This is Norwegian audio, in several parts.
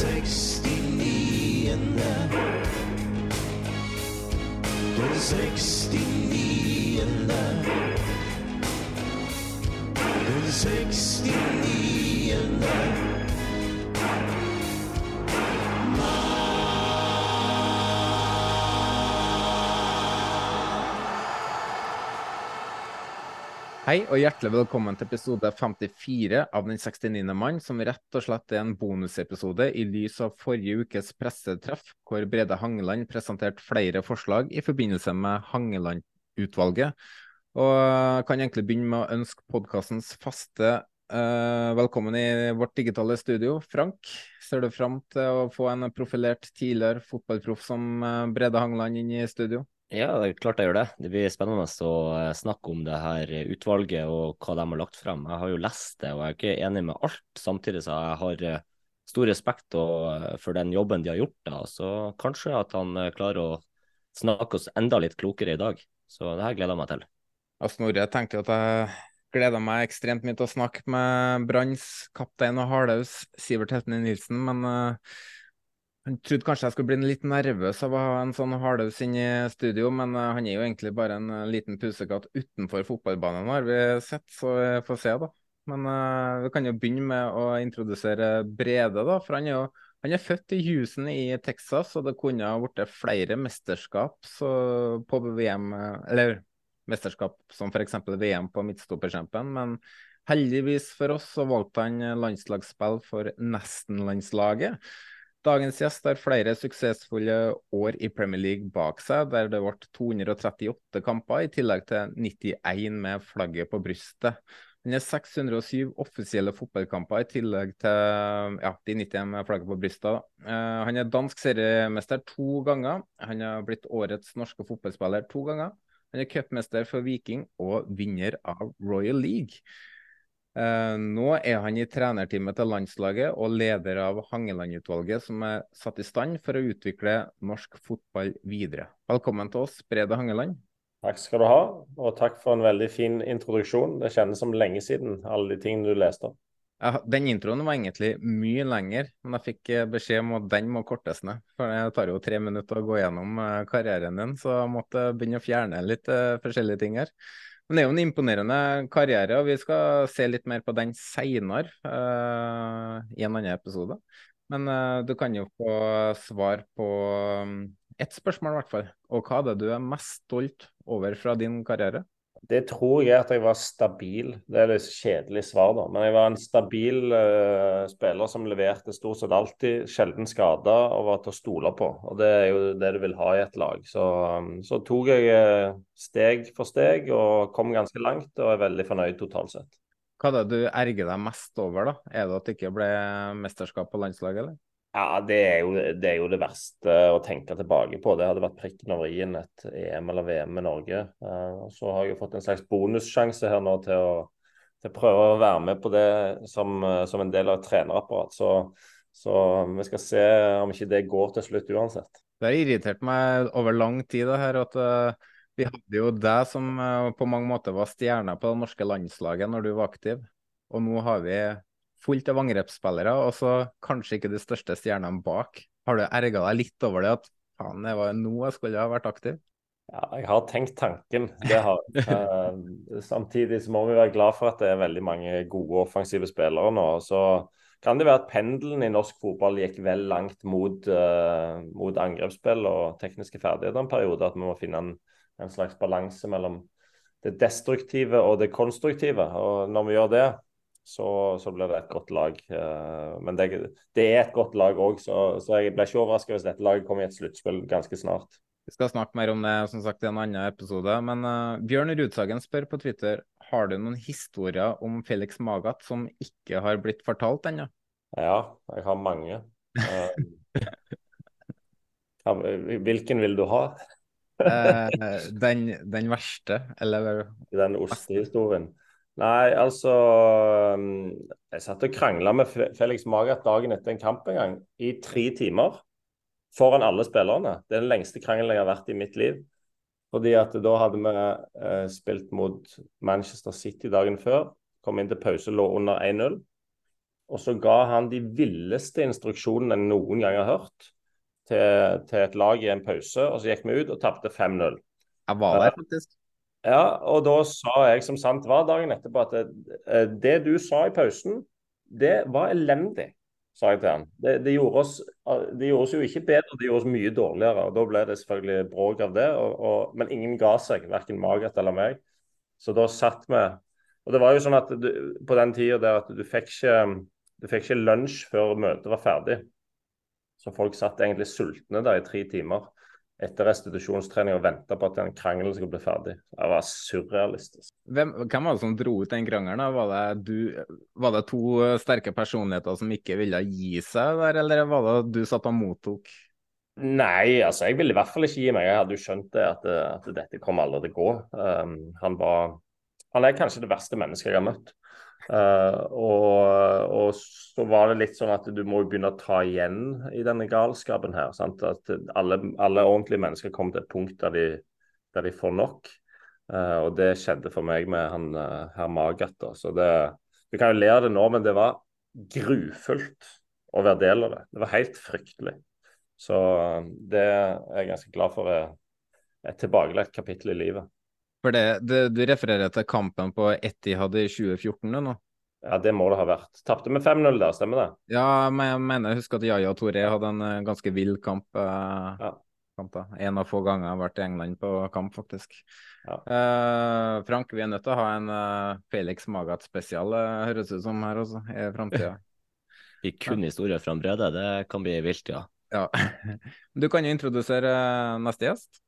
69. Den 69. Den 69. Hei og hjertelig velkommen til episode 54 av Den 69. mann, som rett og slett er en bonusepisode i lys av forrige ukes pressetreff, hvor Brede Hangeland presenterte flere forslag i forbindelse med Hangeland-utvalget. Og jeg kan egentlig begynne med å ønske podkastens faste eh, velkommen i vårt digitale studio. Frank, ser du fram til å få en profilert tidligere fotballproff som eh, Brede Hangeland inn i studio? Ja, det er klart jeg gjør det. Det blir spennende å eh, snakke om det her utvalget og hva de har lagt frem. Jeg har jo lest det, og jeg er ikke enig med alt. Samtidig så jeg har jeg stor respekt eh, for den jobben de har gjort. da, Så kanskje at han eh, klarer å snakke oss enda litt klokere i dag. Så det her gleder jeg meg til. Ja, Snorre, jeg tenkte at jeg gleder meg ekstremt mye til å snakke med Branns kaptein og hardhaus Sivert Heltene Nilsen, men uh, han trodde kanskje jeg skulle bli litt nervøs av å ha en sånn hardhaus inn i studio, men uh, han er jo egentlig bare en uh, liten pusekatt utenfor fotballbanen, har vi sett, så vi får se, da. Men uh, vi kan jo begynne med å introdusere Brede, da. For han er jo han er født i Houston i Texas, og det kunne ha blitt flere mesterskap så, på VM, eller mesterskap som f.eks. VM på midtstopperkjempen, men heldigvis for oss så valgte han landslagsspill for nesten-landslaget. Dagens gjest har flere suksessfulle år i Premier League bak seg, der det ble 238 kamper, i tillegg til 91 med flagget på brystet. Han har 607 offisielle fotballkamper, i tillegg til ja, de 91 med flagget på brystet. Uh, han er dansk seriemester to ganger. Han har blitt årets norske fotballspiller to ganger. Han er cupmester for Viking og vinner av Royal League. Uh, nå er han i trenerteamet til landslaget og leder av Hangeland-utvalget, som er satt i stand for å utvikle norsk fotball videre. Velkommen til oss, Brede Hangeland. Takk skal du ha, og takk for en veldig fin introduksjon. Det kjennes som lenge siden, alle de tingene du leste opp. Den introen var egentlig mye lenger, men jeg fikk eh, beskjed om at den må kortes ned. For det tar jo tre minutter å gå gjennom uh, karrieren din, så jeg måtte begynne å fjerne litt forskjellige ting her. Men det er jo en imponerende karriere, og vi skal se litt mer på den seinere uh, i en annen episode. Men uh, du kan jo få svar på um, ett spørsmål, i hvert fall. Og hva er det du er mest stolt over fra din karriere? Det tror jeg at jeg var stabil. Det er litt kjedelig svar, da. Men jeg var en stabil uh, spiller som leverte stort sett alltid, sjelden skada og var til å stole på. Og det er jo det du vil ha i et lag. Så, um, så tok jeg uh, steg for steg og kom ganske langt, og er veldig fornøyd totalt sett. Hva er det du erger deg mest over, da? Er det at det ikke ble mesterskap på landslaget, eller? Ja, det er, jo, det er, jo, det verste å tenke tilbake på. Det hadde vært prikken over i-en et EM eller VM med Norge. Og så har jeg jo fått en slags bonussjanse her nå til å, til å prøve å være med på det som, som en del av et trenerapparat. Så, så, vi skal se om ikke det går til slutt uansett. Det har irritert meg over lang tid det her at uh, vi hadde jo deg som på mange måter var stjerna på det norske landslaget når du var aktiv. Og nå har vi fullt av angrepsspillere, og så kanskje ikke de største stjernene bak. Har du erga deg litt over det at faen, det var nå jeg skulle ha vært aktiv? Ja, jeg har tenkt tanken, det har uh, Samtidig så må vi være glad for at det er veldig mange gode offensive spillere nå. Så kan det være at pendelen i norsk fotball gikk vel langt mot, uh, mot angrepsspill og tekniske ferdigheter en periode. At vi må finne en, en slags balanse mellom det destruktive og det konstruktive. Og når vi gjør det, så, så blir det et godt lag. Uh, men det, det, er et godt lag òg, så, så, jeg blir ikke overraska hvis dette laget kommer i et sluttspill ganske snart. Vi skal snakke mer om det som sagt, i en annen episode. Men uh, Bjørn Rudsagen spør på Twitter har du noen historier om Felix Magat som ikke har blitt fortalt ennå? Ja, jeg har mange. Uh, hvilken vil du ha? uh, den, den, verste, eller? Den ostehistorien. Nei, altså Jeg satt og krangla med Felix Magath dagen etter en kamp en gang, i tre timer foran alle spillerne. Det er den lengste krangelen jeg har vært i mitt liv. Fordi at da hadde vi eh, spilt mot Manchester City dagen før. Kom inn til pause, lå under 1-0. Og så ga han de villeste instruksjonene jeg noen gang har hørt til, til, et lag i en pause. Og så gikk vi ut og tapte 5-0. Jeg var der, faktisk. Ja, og da sa jeg som sant var dagen etterpå at det, eh, det du sa i pausen, det var elendig sa jeg til han. Det, det, gjorde oss, det, gjorde oss, jo ikke bedre, det gjorde oss mye dårligere. og Da ble det selvfølgelig bråk av det. Og, og, men ingen ga seg, verken Margaret eller meg. Så da satt vi Og det var jo sånn at du, på den tida der at du fikk ikke du fikk ikke lunsj før møtet var ferdig. Så folk satt egentlig sultne der i tre timer etter restitusjonstrening og venta på at den krangelen skulle bli ferdig. Det var surrealistisk. Hvem, hvem var det som dro ut den krangelen? Var det, du, var det to sterke personligheter som ikke ville gi seg der, eller var det du satt og mottok? Nei, altså jeg ville i hvert fall ikke gi meg. Jeg hadde jo skjønt det at, at dette kom aldri til å gå. Um, han var Han er kanskje det verste mennesket jeg har møtt. Uh, og, og, så var det litt sånn at du må begynne å ta igjen i denne galskapen her. Sant? At alle, alle, ordentlige mennesker kommer til et punkt der de, der de får nok. Uh, og det skjedde for meg med han uh, herr Magat. Så det, du kan jo le av det nå, men det var grufullt å være del av det. Det var helt fryktelig. Så det er jeg ganske glad for er et tilbakelagt kapittel i livet. For det, det, Du refererer til kampen på Etihad i 2014 nå? Ja, det må det ha vært. Tapte med 5-0 der, stemmer det? Ja, men jeg mener jeg husker at Yaya Toré hadde en eh, ganske vill kamp. Eh, ja. kamp en av få ganger jeg har vært i England på kamp, faktisk. Ja. Eh, Frank, vi er nødt til å ha en eh, Felix Magat spesial, uh, høres ut som her også, i framtida. vi kun historier fra Brede, det kan bli vilt, ja. ja. Du kan jo introdusere neste gjest.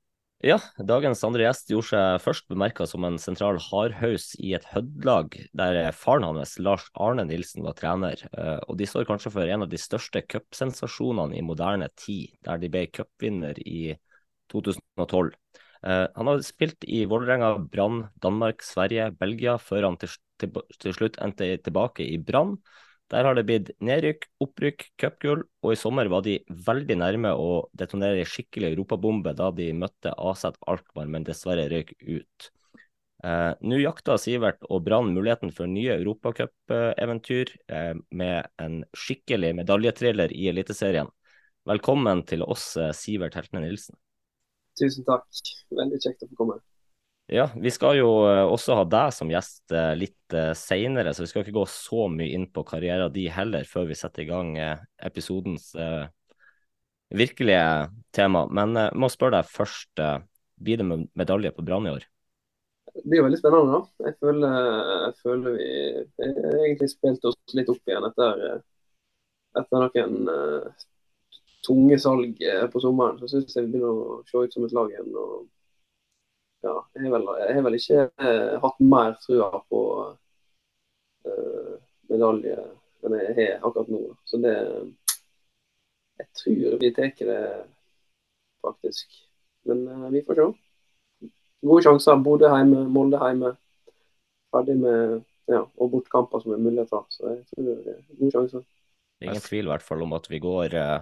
Ja, dagens andre gjest gjorde seg først bemerka som en sentral hardhaus i et Hødd-lag der faren hans, Lars Arne Nilsen, var trener. Eh, og de står kanskje for en av de største cupsensasjonene i moderne tid, der de ble cupvinner i 2012. Eh, han har spilt i Vålerenga, Brann, Danmark, Sverige, Belgia, før han til, til, slutt endte tilbake i Brann. Der har det blitt nedrykk, opprykk, cupgull, og i sommer var de veldig nærme å detonere en skikkelig europabombe da de møtte AZ Alkmaar, men dessverre røyk ut. Eh, Nå jakter Sivert og Brann muligheten for nye europacupeventyr eh, med en skikkelig medaljetriller i Eliteserien. Velkommen til oss, eh, Sivert Heltne Nilsen. Tusen takk. Veldig kjekt å få komme. Ja, vi skal jo eh, også ha deg som gjest eh, litt uh, seinere, så vi skal ikke gå så mye inn på karrieren din heller før vi setter i gang episodens virkelige tema. Men jeg må spørre deg først, blir det med medalje på Brann i år? Det blir veldig spennende, da. Jeg føler, jeg føler vi egentlig spilte oss litt opp igjen etter, etter noen tunge salg på sommeren. Så syns jeg vi begynner å se ut som et lag igjen. og ja, jeg har vel, ikke eh, hatt mer trua på eh, medalje enn jeg har akkurat nå. Så det Jeg tror vi tar det, faktisk. Men eh, vi får se. Gode sjanser. Bodø hjemme, Molde hjemme. Ferdig med ja, og bortkamper som er mulig å ta. Så jeg tror det er gode sjanser. Det er Ingen tvil i hvert fall om at vi går eh,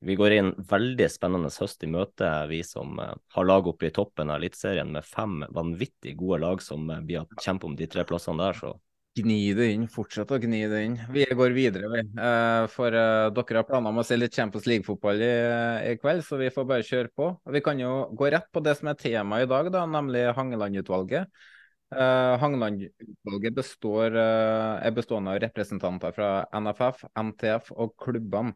vi går inn veldig spennende høst i møte, vi som uh, har lag oppe i toppen av Eliteserien med fem vanvittig gode lag som vi blir å kjempe om de tre plassene der. Så Gni det inn, fortsett å gni det inn. Vi går videre, vi. Uh, for dere har planer om å se litt Champions League-fotball i, kveld, så vi får bare kjøre på. Vi kan jo gå rett på det som er temaet i dag, da, nemlig Hangeland-utvalget. Hangeland-utvalget består, er bestående av representanter fra NFF, NTF og klubbene.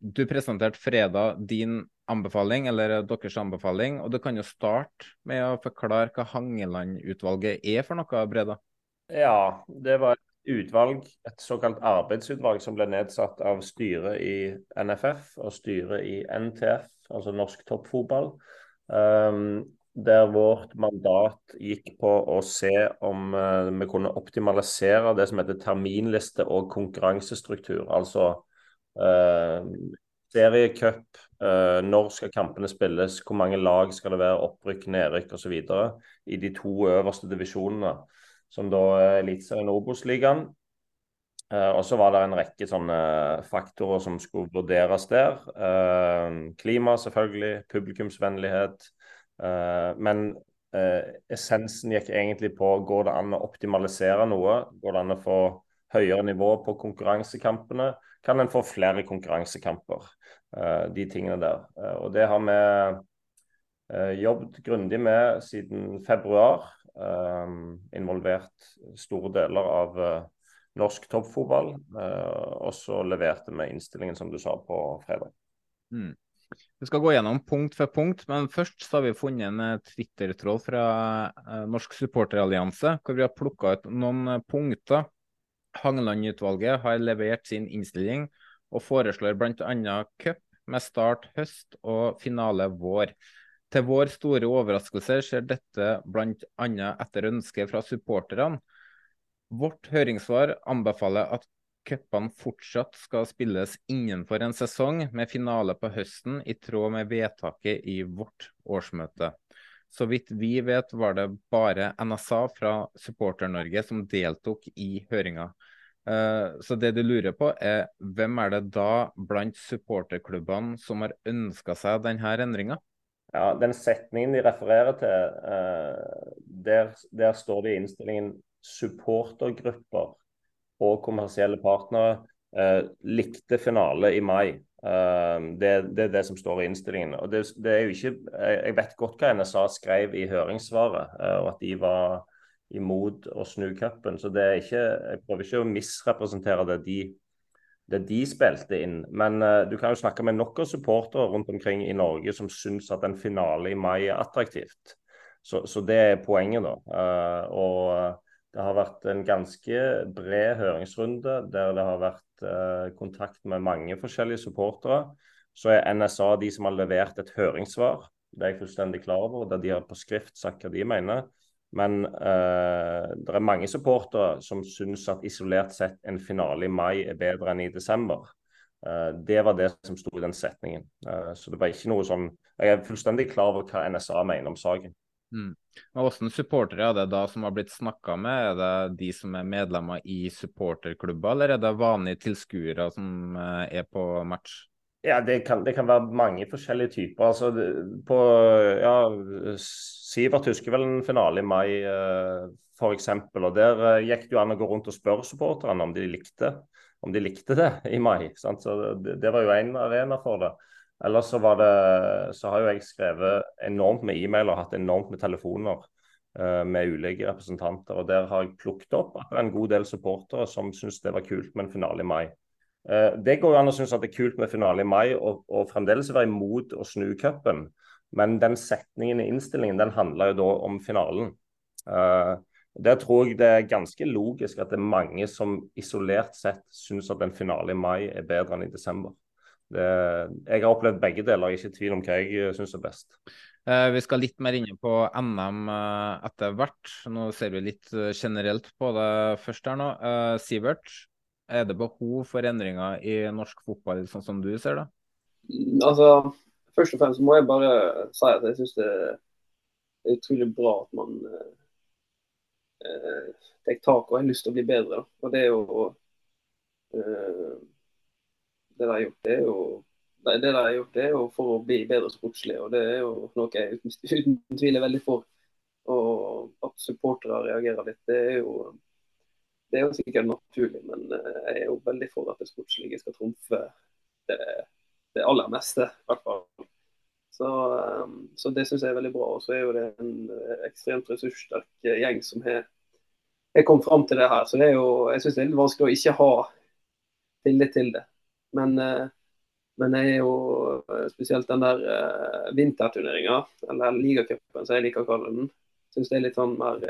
Du presenterte fredag din anbefaling, eller deres anbefaling, og du kan jo starte med å forklare hva Hangeland-utvalget er for noe, Breda? Ja, det var et utvalg, et såkalt arbeidsutvalg som ble nedsatt av styret i NFF og styret i NTF, altså norsk toppfotball. Um, der vårt mandat gikk på å se om uh, vi kunne optimalisere det som heter terminliste og konkurransestruktur. Altså seriecup, uh, når skal kampene spilles, hvor mange lag skal det være, opprykk, nedrykk osv. i de to øverste divisjonene som da er Eliteserien Obos-ligaen. Uh, og så var det en rekke sånne faktorer som skulle vurderes der. Klima, selvfølgelig. Publikumsvennlighet. Men essensen gikk egentlig på går det an å optimalisere noe. Går det an å få høyere nivå på konkurransekampene? Kan en få flere konkurransekamper? de tingene der. og det har vi jobbet grundig med siden februar. Involvert store deler av eh, norsk toppfotball. Eh, og så leverte vi innstillingen, som du sa, på fredag. Mm. Vi skal gå gjennom punkt for punkt, men først så har vi funnet en eh, Twitter-tråd fra Norsk supporterallianse, hvor vi har plukka ut noen punkter. Hangeland-utvalget har levert sin innstilling og foreslår bl.a. cup med start høst og finale vår. Til vår store overraskelse skjer dette bl.a. etter ønske fra supporterne. Vårt høringssvar anbefaler at cupene fortsatt skal spilles innenfor en sesong, med finale på høsten, i tråd med vedtaket i vårt årsmøte. Så vidt vi vet, var det bare NSA fra Supporter-Norge som deltok i høringa. Eh, så det du lurer på, er hvem er det da blant supporterklubbene som har ønska seg denne endringa? Ja, Den setningen de refererer til, eh, der, der, står det i innstillingen supportergrupper og kommersielle partnere eh, likte finale i mai. Eh, det, det, er det som står i innstillingen. og det, det, er jo ikke, Jeg vet godt hva NSA skrev i høringssvaret, eh, og at de var imot å snu cupen. Så det er ikke, jeg prøver ikke å misrepresentere det de det de spilte inn. Men uh, du kan jo snakke med nok av supportere rundt omkring i Norge som syns at en finale i mai er attraktivt. Så, så det er poenget, da. Uh, og eh, det har vært en ganske bred høringsrunde der det har vært uh, kontakt med mange forskjellige supportere. Så er NSA de som har levert et høringssvar. Det er jeg fullstendig klar over. Der de har på skrift sagt hva de mener. Men uh, det er mange supportere som syns at isolert sett en finale i mai er bedre enn i desember. Uh, det var det som sto i den setningen. Uh, så det var ikke noe sånn Jeg er fullstendig klar over hva NSA mener om saken. Mm. Hvordan supportere er det da som har blitt snakka med? Er det de som er medlemmer i supporterklubber, eller er det vanlige tilskuere som er på match? Ja, det kan, det kan, være mange forskjellige typer. Altså, på, ja, Sivert husker vel en finale i mai eh, f.eks. Og der eh, gikk det jo an å gå rundt og spørre supporterne om de likte, om de likte det i mai. Sant? Så det, det, var jo én arena for det. Ellers så, var det, så har jo jeg skrevet enormt med e-mailer, og hatt enormt med telefoner eh, med ulike representanter. og Der har jeg plukket opp at det er en god del supportere som syns det var kult med en finale i mai. Eh, det går jo an å synes at det er kult med finale i mai og, og fremdeles være imot å snu cupen. Men den setningen i innstillingen den handler jo da om finalen. Uh, der tror jeg det er ganske logisk at det er mange som isolert sett syns at en finale i mai er bedre enn i desember. Det, jeg har opplevd begge deler, jeg er ikke i tvil om hva jeg syns er best. Uh, vi skal litt mer inne på NM uh, etter hvert. Nå ser vi litt generelt på det først her nå. Sivert, er det behov for endringer i norsk fotball, sånn som du ser det? Altså, Først og fremst må jeg bare si at jeg syns det er utrolig bra at man eh, tar tak og har lyst til å bli bedre. Og det er jo eh, Det de har gjort, det er jo det de har gjort, det er jo for å bli bedre sportslig. Og det er jo noe jeg uten, uten tvil er veldig for. Og at supportere reagerer litt, det er jo det er jo sikkert naturlig, men jeg er jo veldig for at det sportslige skal trumfe det, det aller meste, i hvert fall. Så, så det syns jeg er veldig bra. Og så er jo det en ekstremt ressurssterk gjeng som har, jeg kom fram til det her. Så det er jo, jeg syns det er litt vanskelig å ikke ha tillit til det. Men, men jeg er jo spesielt den der vinterturneringa, eller ligacupen som jeg liker å kalle den, syns det er litt sånn mer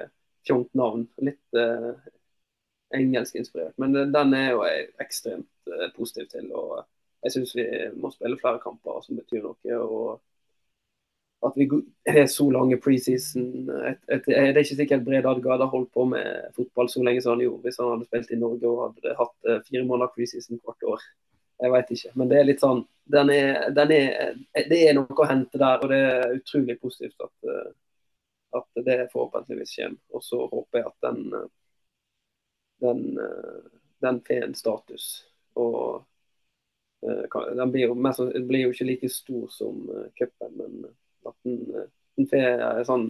fjongt navn. Litt uh, engelskinspirert. Men den er jo jeg ekstremt positiv til. og Jeg syns vi må spille flere kamper som betyr noe. og At vi har så lange preseason et, et, Det er ikke sikkert Brede hadde holdt på med fotball så lenge som han gjorde hvis han hadde spilt i Norge og hadde hatt fire måneder preseason hvert år. Jeg veit ikke. Men det er litt sånn den er, den er, Det er noe å hente der, og det er utrolig positivt at at det forhåpentligvis kommer. Og så håper jeg at den, den, den får en status. Og den blir jo, mest, blir jo, ikke like stor som cupen, men at den, den får sånn,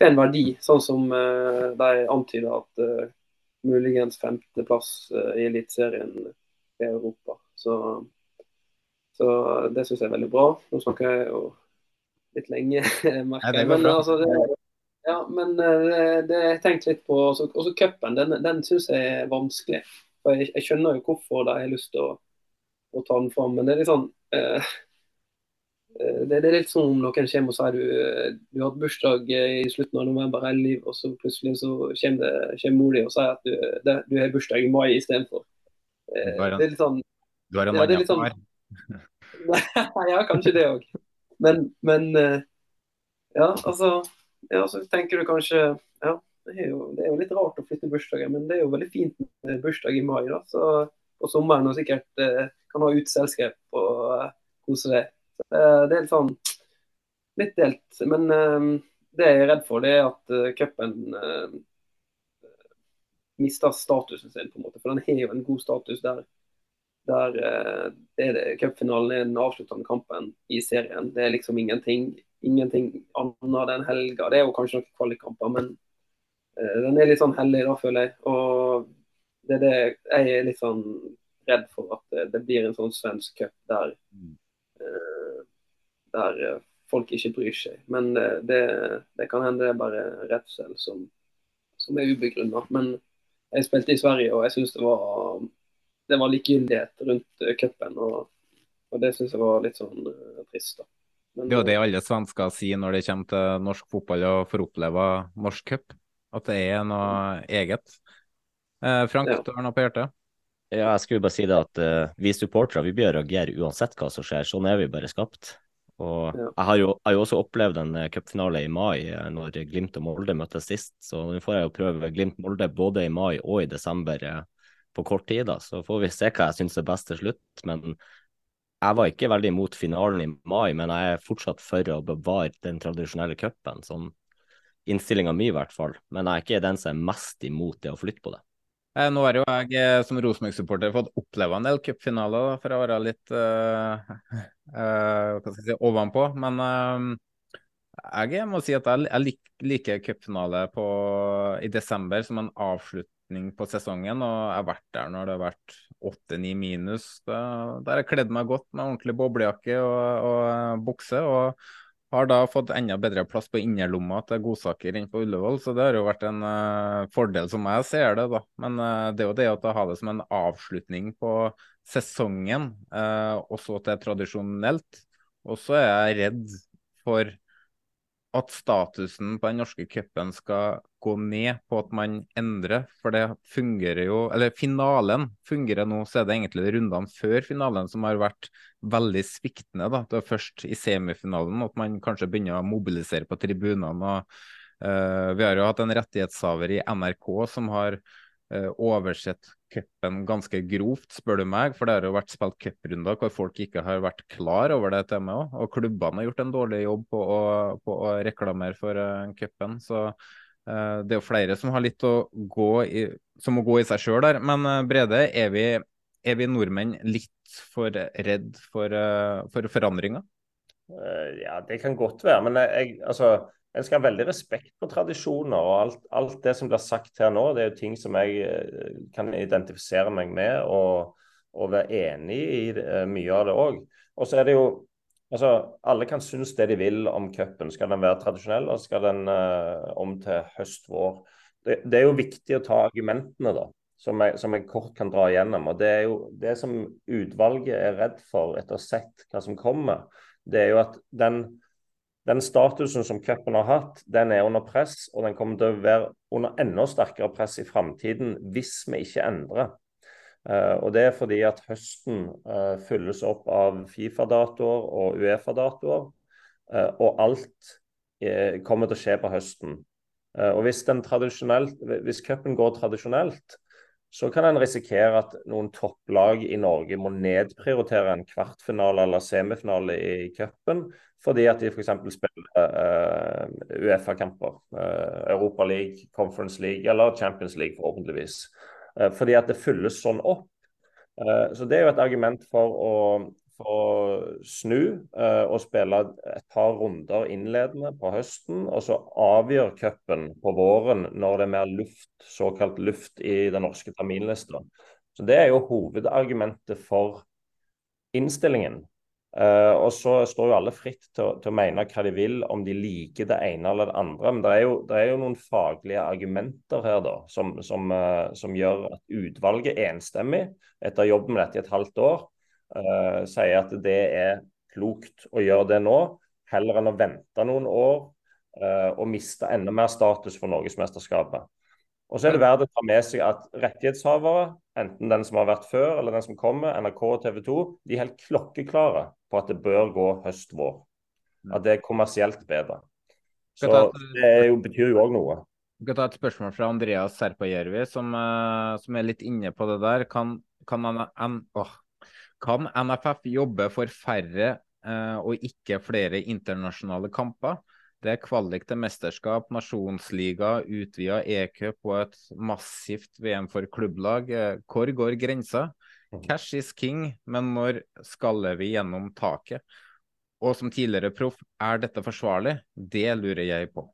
en verdi. Sånn som de antyder at muligens femteplass i Eliteserien i Europa. Så, så det syns jeg er veldig bra. Nå snakker jeg jo litt lenge, merker jeg. Men altså, det, ja, men det det jeg tenkte litt på Også, cupen, den, den syns jeg er vanskelig. For jeg, jeg, skjønner jo hvorfor de har lyst til å, å, ta den fram, men det er litt sånn uh, det, det, er litt som om noen kommer og sier du, du har hatt bursdag i slutten av november hele livet, og så plutselig så kommer, det, kommer mor di og sier at du, det, du har bursdag i mai istedenfor. Uh, det er litt sånn Du er en annen sånn, ja, kanskje det òg. Men, men ja, altså ja, så tenker du kanskje ja, det er, jo, det er jo litt rart å flytte bursdagen, men det er jo veldig fint med bursdag i mai. da, så På sommeren og sikkert eh, kan ha uteselskap og eh, kose deg. Eh, det er litt sånn litt delt. Men eh, det jeg er redd for, det er at uh, cupen mister statusen sin, på en måte. For den har jo en god status der, der det er cupfinalen er den avsluttende kampen i serien. Det er liksom ingenting ingenting annet enn helga. Det er jo kanskje noen kvalikkamper, men uh, den er litt sånn hellig, da, føler jeg. Og det er det jeg er litt sånn redd for, at det, det blir en sånn svensk cup der, uh, der folk ikke bryr seg. Men det, det, kan hende det er bare redsel som, som er ubegrunna. Men jeg spilte i Sverige, og jeg syns det var det var likegyldighet rundt cupen. Og, og det syns jeg var litt sånn trist. da. Men, det er jo det alle svensker sier når det kommer til norsk fotball og får oppleve norsk cup, at det er noe eget. Eh, Frank, ja. du har noe på hjertet? Ja, jeg skulle bare si det at uh, vi supportere vi bør reagere uansett hva som skjer. Sånn er vi bare skapt. Og ja. jeg, har jo, jeg har jo også opplevd en uh, cupfinale i mai uh, når Glimt og Molde møttes sist. Så nå får jeg jo prøve Glimt-Molde både i mai og i desember på kort tid. da, Så får vi se hva jeg syns er best til slutt. Men jeg var ikke veldig imot finalen i mai, men jeg er fortsatt for å bevare den tradisjonelle cupen. Sånn innstillinga mi, i hvert fall. Men jeg er ikke den som er mest imot det å flytte på det. Eh, nå har jo jeg eh, som Rosenborg-supporter fått oppleve en del cupfinaler, for å være litt uh, uh, hva skal jeg si, ovenpå. Men uh, jeg må si at jeg, jeg liker cupfinale i desember som en avslutning på sesongen. Og jeg har vært der når det har vært åtte-ni minus. Der har jeg kledd meg godt med ordentlig boblejakke og, og bukse. og har da fått enda bedre plass på innerlomma til godsaker enn på Ullevål, så det har jo vært en uh, fordel som jeg ser det. da. Men uh, det er jo det å ha det som en avslutning på sesongen, uh, også til tradisjonelt. Og så er jeg redd for at statusen på den norske cupen skal gå ned på at man endrer. For det fungerer jo Eller finalen fungerer nå, så er det egentlig rundene før finalen som har vært veldig sviktende. da. Det er først i semifinalen at man kanskje begynner å mobilisere på tribunene. og uh, Vi har jo hatt en rettighetshaver i NRK som har uh, oversett cupen ganske grovt, spør du meg. For det har jo vært spilt cuprunder hvor folk ikke har vært klar over det temaet. Og klubbene har gjort en dårlig jobb på å, på å reklamere for uh, cupen. Så det er jo flere som har litt å gå i, som må gå i seg sjøl der. Men uh, Brede, er vi, er vi, nordmenn litt for redd for, uh, for forandringer? ja, det kan godt være. Men jeg, altså jeg skal ha veldig respekt for tradisjoner. og alt, alt, det som blir sagt her nå, det er jo ting som jeg eh, kan identifisere meg med og, og være enig i mye av det òg. Og så er det jo altså Alle kan synes det de vil om cupen. Skal den være tradisjonell, eller skal den uh, om til høst-vår? Det, det, er jo viktig å ta argumentene, da. Som jeg, som jeg, kort kan dra igjennom. og Det er jo det som utvalget er redd for etter å ha sett hva som kommer. Det er jo at den den statusen som cupen har hatt, den er under press, og den kommer til å være under enda sterkere press i framtiden hvis vi ikke endrer. Uh, og Det er fordi at høsten uh, fylles opp av Fifa-datoer og Uefa-datoer, uh, og alt kommer til å skje på høsten. og Hvis, hvis cupen går tradisjonelt, så kan en risikere at noen topplag i Norge må nedprioritere en kvartfinale eller semifinale i cupen fordi at de f.eks. spiller uh, Uefa-kamper. Uh, Europa League, Conference League eller Champions League, forhåpentligvis. Uh, fordi at det fylles sånn opp. Uh, så Det er jo et argument for å, for å snu og spille et par runder innledende på høsten, og så avgjør cupen på våren når det er mer luft, såkalt luft i den norske terminlista. Så Det er jo hovedargumentet for innstillingen. Uh, og så står jo alle fritt til, til, å mene hva de vil, om de liker det ene eller det andre. Men det er jo, det er jo noen faglige argumenter her da, som, som, uh, som, gjør at utvalget enstemmig, etter å jobbe med dette i et halvt år, uh, sier at det er klokt å gjøre det nå, heller enn å vente noen år og miste enda mer status for Norgesmesterskapet. Og så er det verdt å ta med seg at rettighetshavere, enten den som har vært før eller den som kommer, NRK og TV 2, de er helt klokkeklare på at det bør gå høst-vår. At det er kommersielt bedre. Så det jo, betyr jo òg noe. Vi kan ta et spørsmål fra Andreas Serpajärvi, som, uh, som, er litt inne på det der. Kan, kan, an, oh, kan NFF jobbe for færre eh, og ikke flere internasjonale kamper? Det er kvalik til mesterskap, nasjonsliga, utvida e-cup og et massivt VM for klubblag. Hvor går grensa? Mm. Cash is king, men når skaller vi gjennom taket? Og som tidligere proff, er dette forsvarlig? Det lurer jeg på.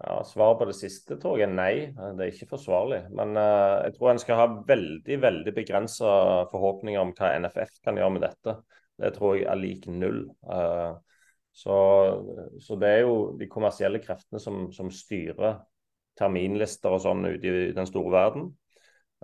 Ja, Svaret på det siste tror jeg er nei, det er ikke forsvarlig. Men uh, jeg tror en skal ha veldig veldig begrensa forhåpninger om hva NFF kan gjøre med dette. Det tror jeg er lik null. Uh, så, så, det er jo de kommersielle kreftene som, som styrer terminlister og sånn ute i den store verden.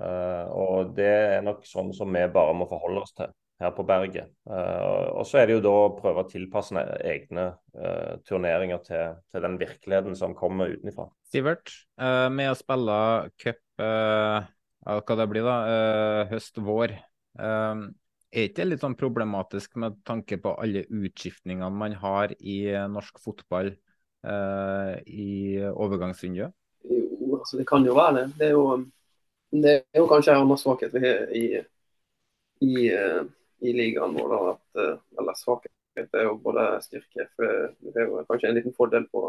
Uh, og det er nok sånn som vi bare må forholde oss til her på berget. Uh, og så er det jo da å prøve å tilpasse egne uh, turneringer til, til, den virkeligheten som kommer utenfra. Sivert, med å spille cup, hva det blir da, høst-vår. Er ikke det litt sånn problematisk med tanke på alle utskiftningene man har i norsk fotball eh, i overgangsvinduet? Jo, altså det kan jo være det. Det er jo, det er jo kanskje en annen svakhet vi har i, i, uh, i ligaen vår. At, uh, eller svakhet er jo både styrke. for Det er jo kanskje en liten fordel på,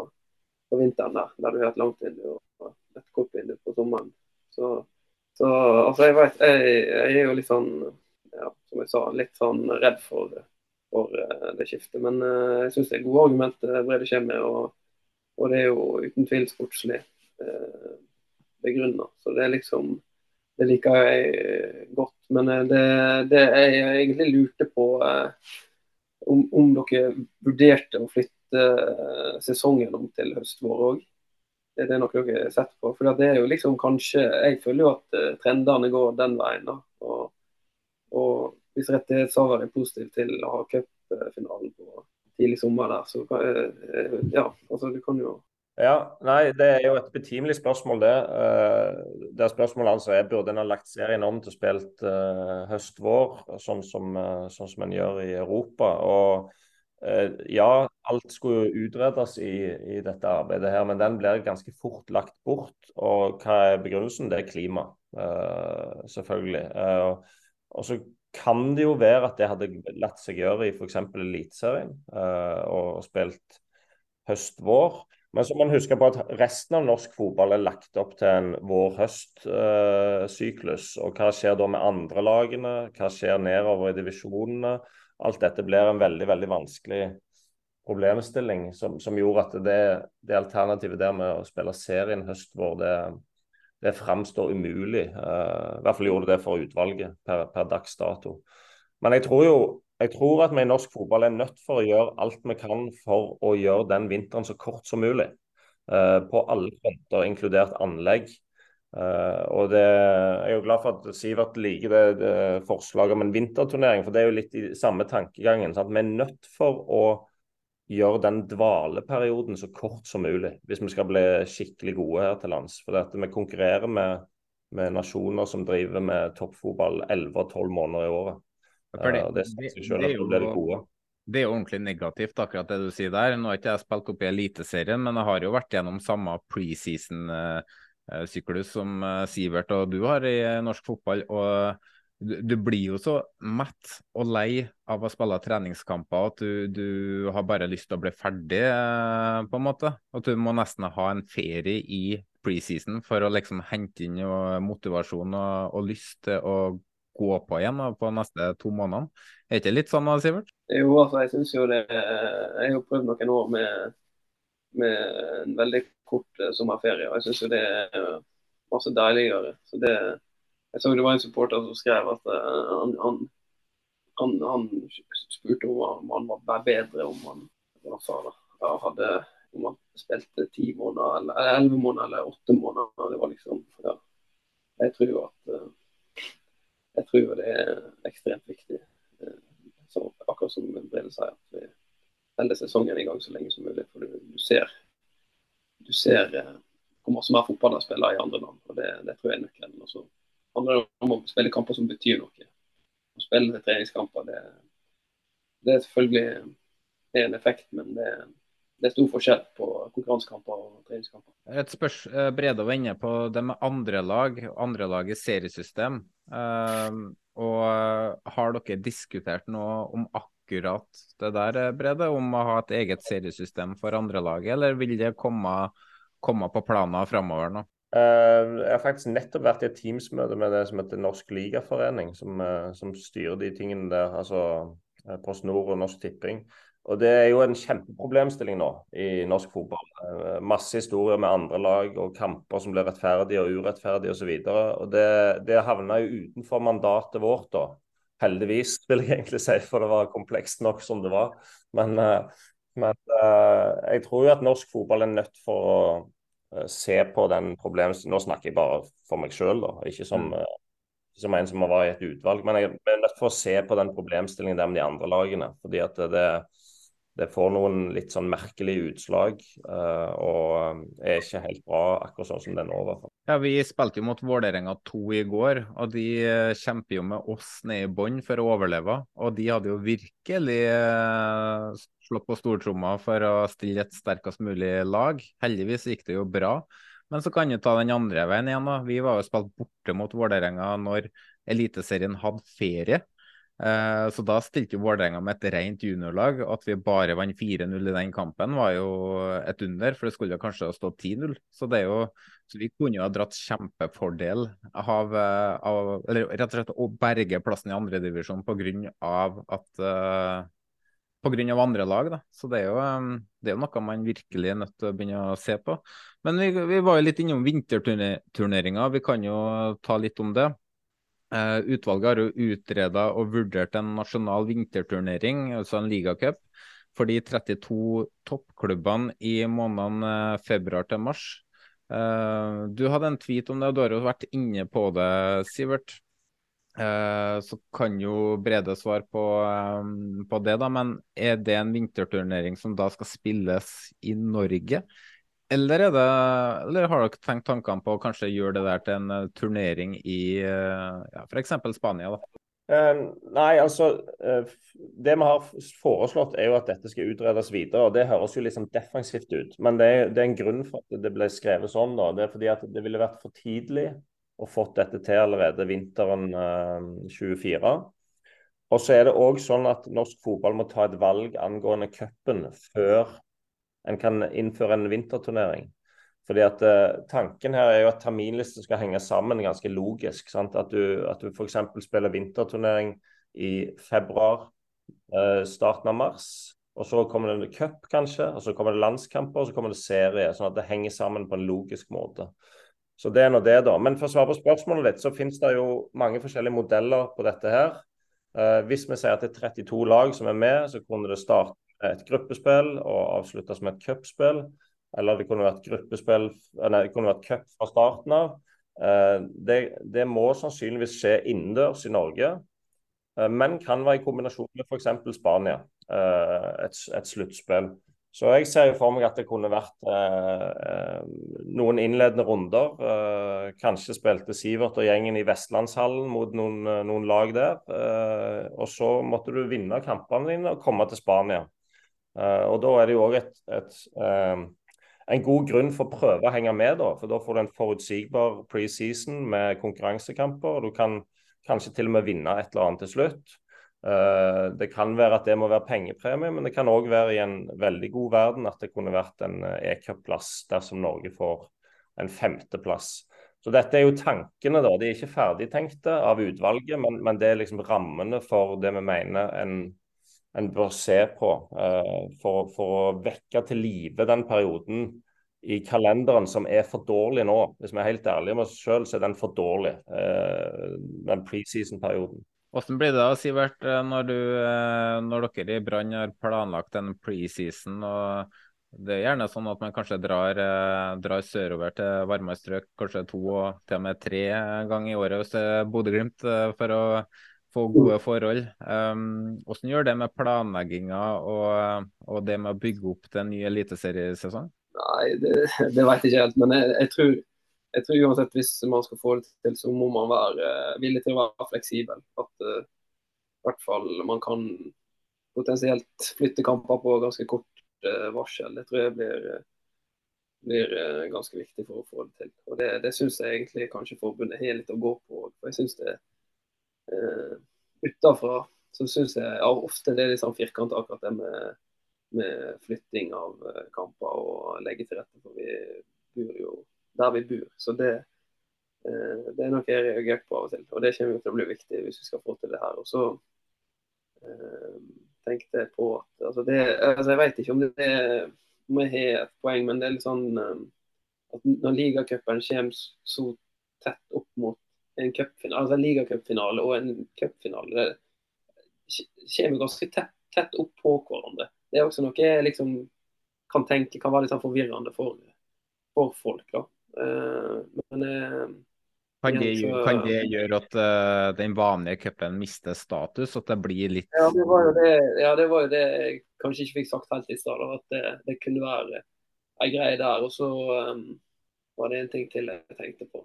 på vinteren der, der du har et langt vindu og et kort vindu på sommeren. Så, så altså jeg vet, jeg, jeg er jo litt sånn ja, som jeg sa, litt sånn redd for, for uh, det skiftet. Men uh, jeg syns det er gode argumenter Brede kommer med, og, og, det er jo uten tvil sportslig uh, eh, begrunna. Så det er liksom Det liker jeg godt. Men det, det jeg egentlig lurte på om, om, dere vurderte å flytte sesongen om til høst-vår òg. Det er noe dere har sett på. For det er jo liksom kanskje Jeg føler jo at trendene går den veien. da, og og hvis rettighetshaver er positiv til å ha cupfinalen på tidlig sommer der, så kan, ja, altså du kan jo ja, nei, Det er jo et betimelig spørsmål, det. det det spørsmålet altså er burde en ha lagt serien om til spilt uh, høst-vår, sånn som, uh, sånn som en gjør i Europa. Og ja, alt skulle jo utredes i, i, dette arbeidet her, men den blir ganske fort lagt bort. Og hva er begrunnelsen? Det er klima, selvfølgelig. Og så kan det jo være at det hadde latt seg gjøre i f.eks. Eliteserien uh, og spilt høst-vår. Men så må man huske på at resten av norsk fotball er lagt opp til en vår-høst-syklus. Uh, og hva skjer da med andre lagene? Hva skjer nedover i divisjonene? Alt dette blir en veldig veldig vanskelig problemstilling som, som gjorde at det, det, alternativet der med å spille serien høst-vår, det, det framstår umulig. Uh, I hvert fall gjorde det for utvalget per, per dags dato. Men jeg tror jo jeg tror at vi i norsk fotball er nødt for å gjøre alt vi kan for å gjøre den vinteren så kort som mulig. Uh, på alle fronter, inkludert anlegg. Uh, og det, Jeg er jo glad for at Sivert liker det, det forslaget om en vinterturnering, for det er jo litt i samme tankegangen. Sant? Vi er nødt for å gjøre den dvaleperioden så kort som mulig, hvis vi skal bli skikkelig gode her til lands. For vi konkurrerer med, med nasjoner som driver med toppfotball 11 og 12 måneder i året. Det, det, det, er jo, det er jo ordentlig negativt, akkurat det du sier der. Nå har ikke jeg spilt opp i Eliteserien, men jeg har jo vært gjennom samme preseason-syklus som eh, Sivert og du har i norsk fotball. og du, blir jo så mett og lei av å spille treningskamper at du, du har bare lyst til å bli ferdig, eh, på en måte. At du må nesten ha en ferie i preseason for å liksom hente inn motivasjon og, og lyst til å gå på igjen på neste to månedene. Er det ikke litt sånn, Sivert? Jo, altså, jeg synes jo det Jeg har prøvd noen år med, med en veldig kort uh, sommerferie, og jeg syns jo det er masse deiligere. Så det, jeg så det var en supporter som skrev at uh, han, han, han, han, spurte om han var bedre om han da, hadde om han spilte ti måneder, eller elleve måneder eller åtte måneder. Det var liksom, ja. Jeg tror at uh, jeg tror det er ekstremt viktig. Eh, så akkurat som Brille sier, at vi holder sesongen i gang så lenge som mulig. For du, ser, du ser eh, hvor mye mer fotball de spiller i andre land. og Det, det tror jeg er nøkkelen. Handler det om å spille kamper som betyr noe. Å spille treningskamper, det, det er selvfølgelig en effekt, men det, det er stor forskjell på konkurransekamper og treningskamper. Et spørs, eh, Brede var inne på det med andre lag, andre lag i seriesystem. Uh, og eh, Har dere diskutert noe om akkurat det der, Brede? Om å ha et eget seriesystem for andre laget, eller vil det komme, komme på planer framover nå? Uh, jeg har faktisk nettopp vært i et Teams-møte med det som heter Norsk Ligaforening, som, uh, som styrer de tingene der. altså Post Nord og Norsk Tipping. Og Det er jo en kjempeproblemstilling nå i norsk fotball. Eh, masse historier med andre lag og kamper som blir rettferdige og urettferdige osv. Det, det havna jo utenfor mandatet vårt, da. Heldigvis, vil jeg egentlig si, for det var komplekst nok som det var. Men, eh, men eh, jeg tror jo at norsk fotball er nødt for å se på den problemstillingen. Nå snakker jeg bare for meg sjøl, ikke som, mm. som en som var i et utvalg. Men jeg er nødt for å se på den problemstillingen der med de andre lagene. fordi at det, det får noen litt sånn merkelige utslag uh, og er ikke helt bra akkurat sånn som det er nå. Ja, Vi spilte jo mot Vålerenga 2 i går, og de uh, kjemper jo med oss ned i bånn for å overleve. Og de hadde jo virkelig uh, slått på stortromma for å stille et sterkest mulig lag. Heldigvis gikk det jo bra. Men så kan du ta den andre veien igjen. da. Vi var jo spilt borte mot Vålerenga når Eliteserien hadde ferie. Eh, så da stilte jo Vålerenga med et rent juniorlag. At vi bare vant 4-0 i den kampen var jo et under, for det skulle kanskje ha stått 10-0. Så så vi kunne jo ha dratt kjempefordel av, eh, av eller rett og slett å berge plassen i andredivisjon pga. at uh, Pga. andre lag. da. Så det er, jo, det er, noe man virkelig er nødt til å begynne å se på. Men vi, vi var jo litt innom vinterturneringa. Vi kan jo ta litt om det. Uh, utvalget har jo utreda og vurdert en nasjonal vinterturnering, altså en ligacup, for de 32 toppklubbene i månedene uh, februar til mars. Uh, du hadde en tweet om det, og du har jo vært inne på det, Sivert. så kan jo Brede svare på, på det, da, men er det en vinterturnering som da skal spilles i Norge? Eller, det, eller, har dere tenkt tankene på å kanskje gjøre det der til en uh, turnering i uh, ja, f.eks. Spania? da? Uh, nei, altså uh, Det vi har foreslått, er jo at dette skal utredes videre. og Det høres jo sånn defensivt ut. Men det er, det er, en grunn for at det ble skrevet sånn. da, Det er fordi at det ville vært for tidlig å fått dette til allerede vinteren 24. Og så er det òg sånn at norsk fotball må ta et valg angående cupen før en kan innføre en vinterturnering. Fordi at uh, Tanken her er jo at terminlisten skal henge sammen ganske logisk. Sant? At du, at du f.eks. spiller vinterturnering i februar, uh, starten av mars. Og så kommer det en cup, kanskje, og så kommer det landskamper, og så kommer det serie. Sånn at det henger sammen på en logisk måte. Så det er nå det, da. Men for å svare på spørsmålet ditt, så finnes det jo mange forskjellige modeller på dette her. Uh, hvis vi sier at det er 32 lag som er med, så kunne det starte et gruppespill og avsluttes med et cupspill. Eller det kunne vært gruppespill, nei, det kunne vært cup fra starten av. Uh, det, det, må sannsynligvis skje innendørs i Norge, men kan være i kombinasjon med f.eks. Spania. et, et sluttspill. Så jeg ser jo for meg at det kunne vært eh, eh, noen innledende runder. Eh, kanskje spilte Sivert og gjengen i Vestlandshallen mot noen, eh, noen lag der. Eh, og så måtte du vinne kampene dine og komme til Spania. Eh, og da er det jo òg et en god grunn for å prøve å henge med, da. For da får du en forutsigbar preseason med konkurransekamper. og Du kan kanskje til og med vinne et eller annet til slutt. Eh, det kan være at det må være pengepremie, men det kan òg være i en veldig god verden at det kunne vært en eh, e-cupplass dersom Norge får en femteplass. Så dette er jo tankene, da. De er ikke ferdigtenkte av utvalget, men, men det er liksom rammene for det vi mener en, en bør se på. Uh, for, for, å vekke til live den perioden i kalenderen som er for dårlig nå. Hvis vi er helt ærlige med oss sjøl, så er den for dårlig, uh, den preseason-perioden. Hvordan blir det da, Sivert, eh, når, du, eh, når dere i Brann har planlagt en preseason? og Det er gjerne sånn at man kanskje drar, eh, drar sørover til varmere strøk kanskje to og til og med tre ganger i året hvis det er Bodø-Glimt for å få gode forhold. Um, hvordan gjør det med planlegginga og, og, det med å bygge opp til en ny eliteseriesesong? Nei, det, det vet jeg ikke helt. Men jeg, jeg tror jeg tror uansett hvis man skal få det til, så må man være uh, villig til å være fleksibel. At uh, i hvert fall man kan potensielt flytte kamper på ganske kort uh, varsel. Det tror jeg blir, blir ganske viktig for å få det til. Og Det, det syns jeg egentlig kanskje forbundet har litt å gå på. For jeg synes det uh, Utenfra så syns jeg ja, ofte det er litt sånn firkanta akkurat det med, med flytting av kamper og legge til rette. For vi bor jo der vi bor. Så det, uh, det er noe jeg reagerer på av og til. Og det kommer til å bli viktig hvis vi skal få til det her. Og så uh, tenkte jeg på at altså, det, altså Jeg vet ikke om det er om jeg har et poeng, men det er litt sånn eh, at når ligacupen kommer så tett opp mot en cupfinale, altså en ligacupfinale og en cupfinale, det kommer ganske tett, tett, opp på hverandre. Det er også noe jeg liksom kan tenke kan være litt sånn forvirrende for, for folk. da. Uh, men uh, kan det, kan det, gjøre at uh, den vanlige cupen mister status? At det blir litt Ja, det var jo det, ja, det, var jo det jeg kanskje ikke fikk sagt helt i stad. At det, det, kunne være ei greie der. Og så um, var det en ting til jeg tenkte på.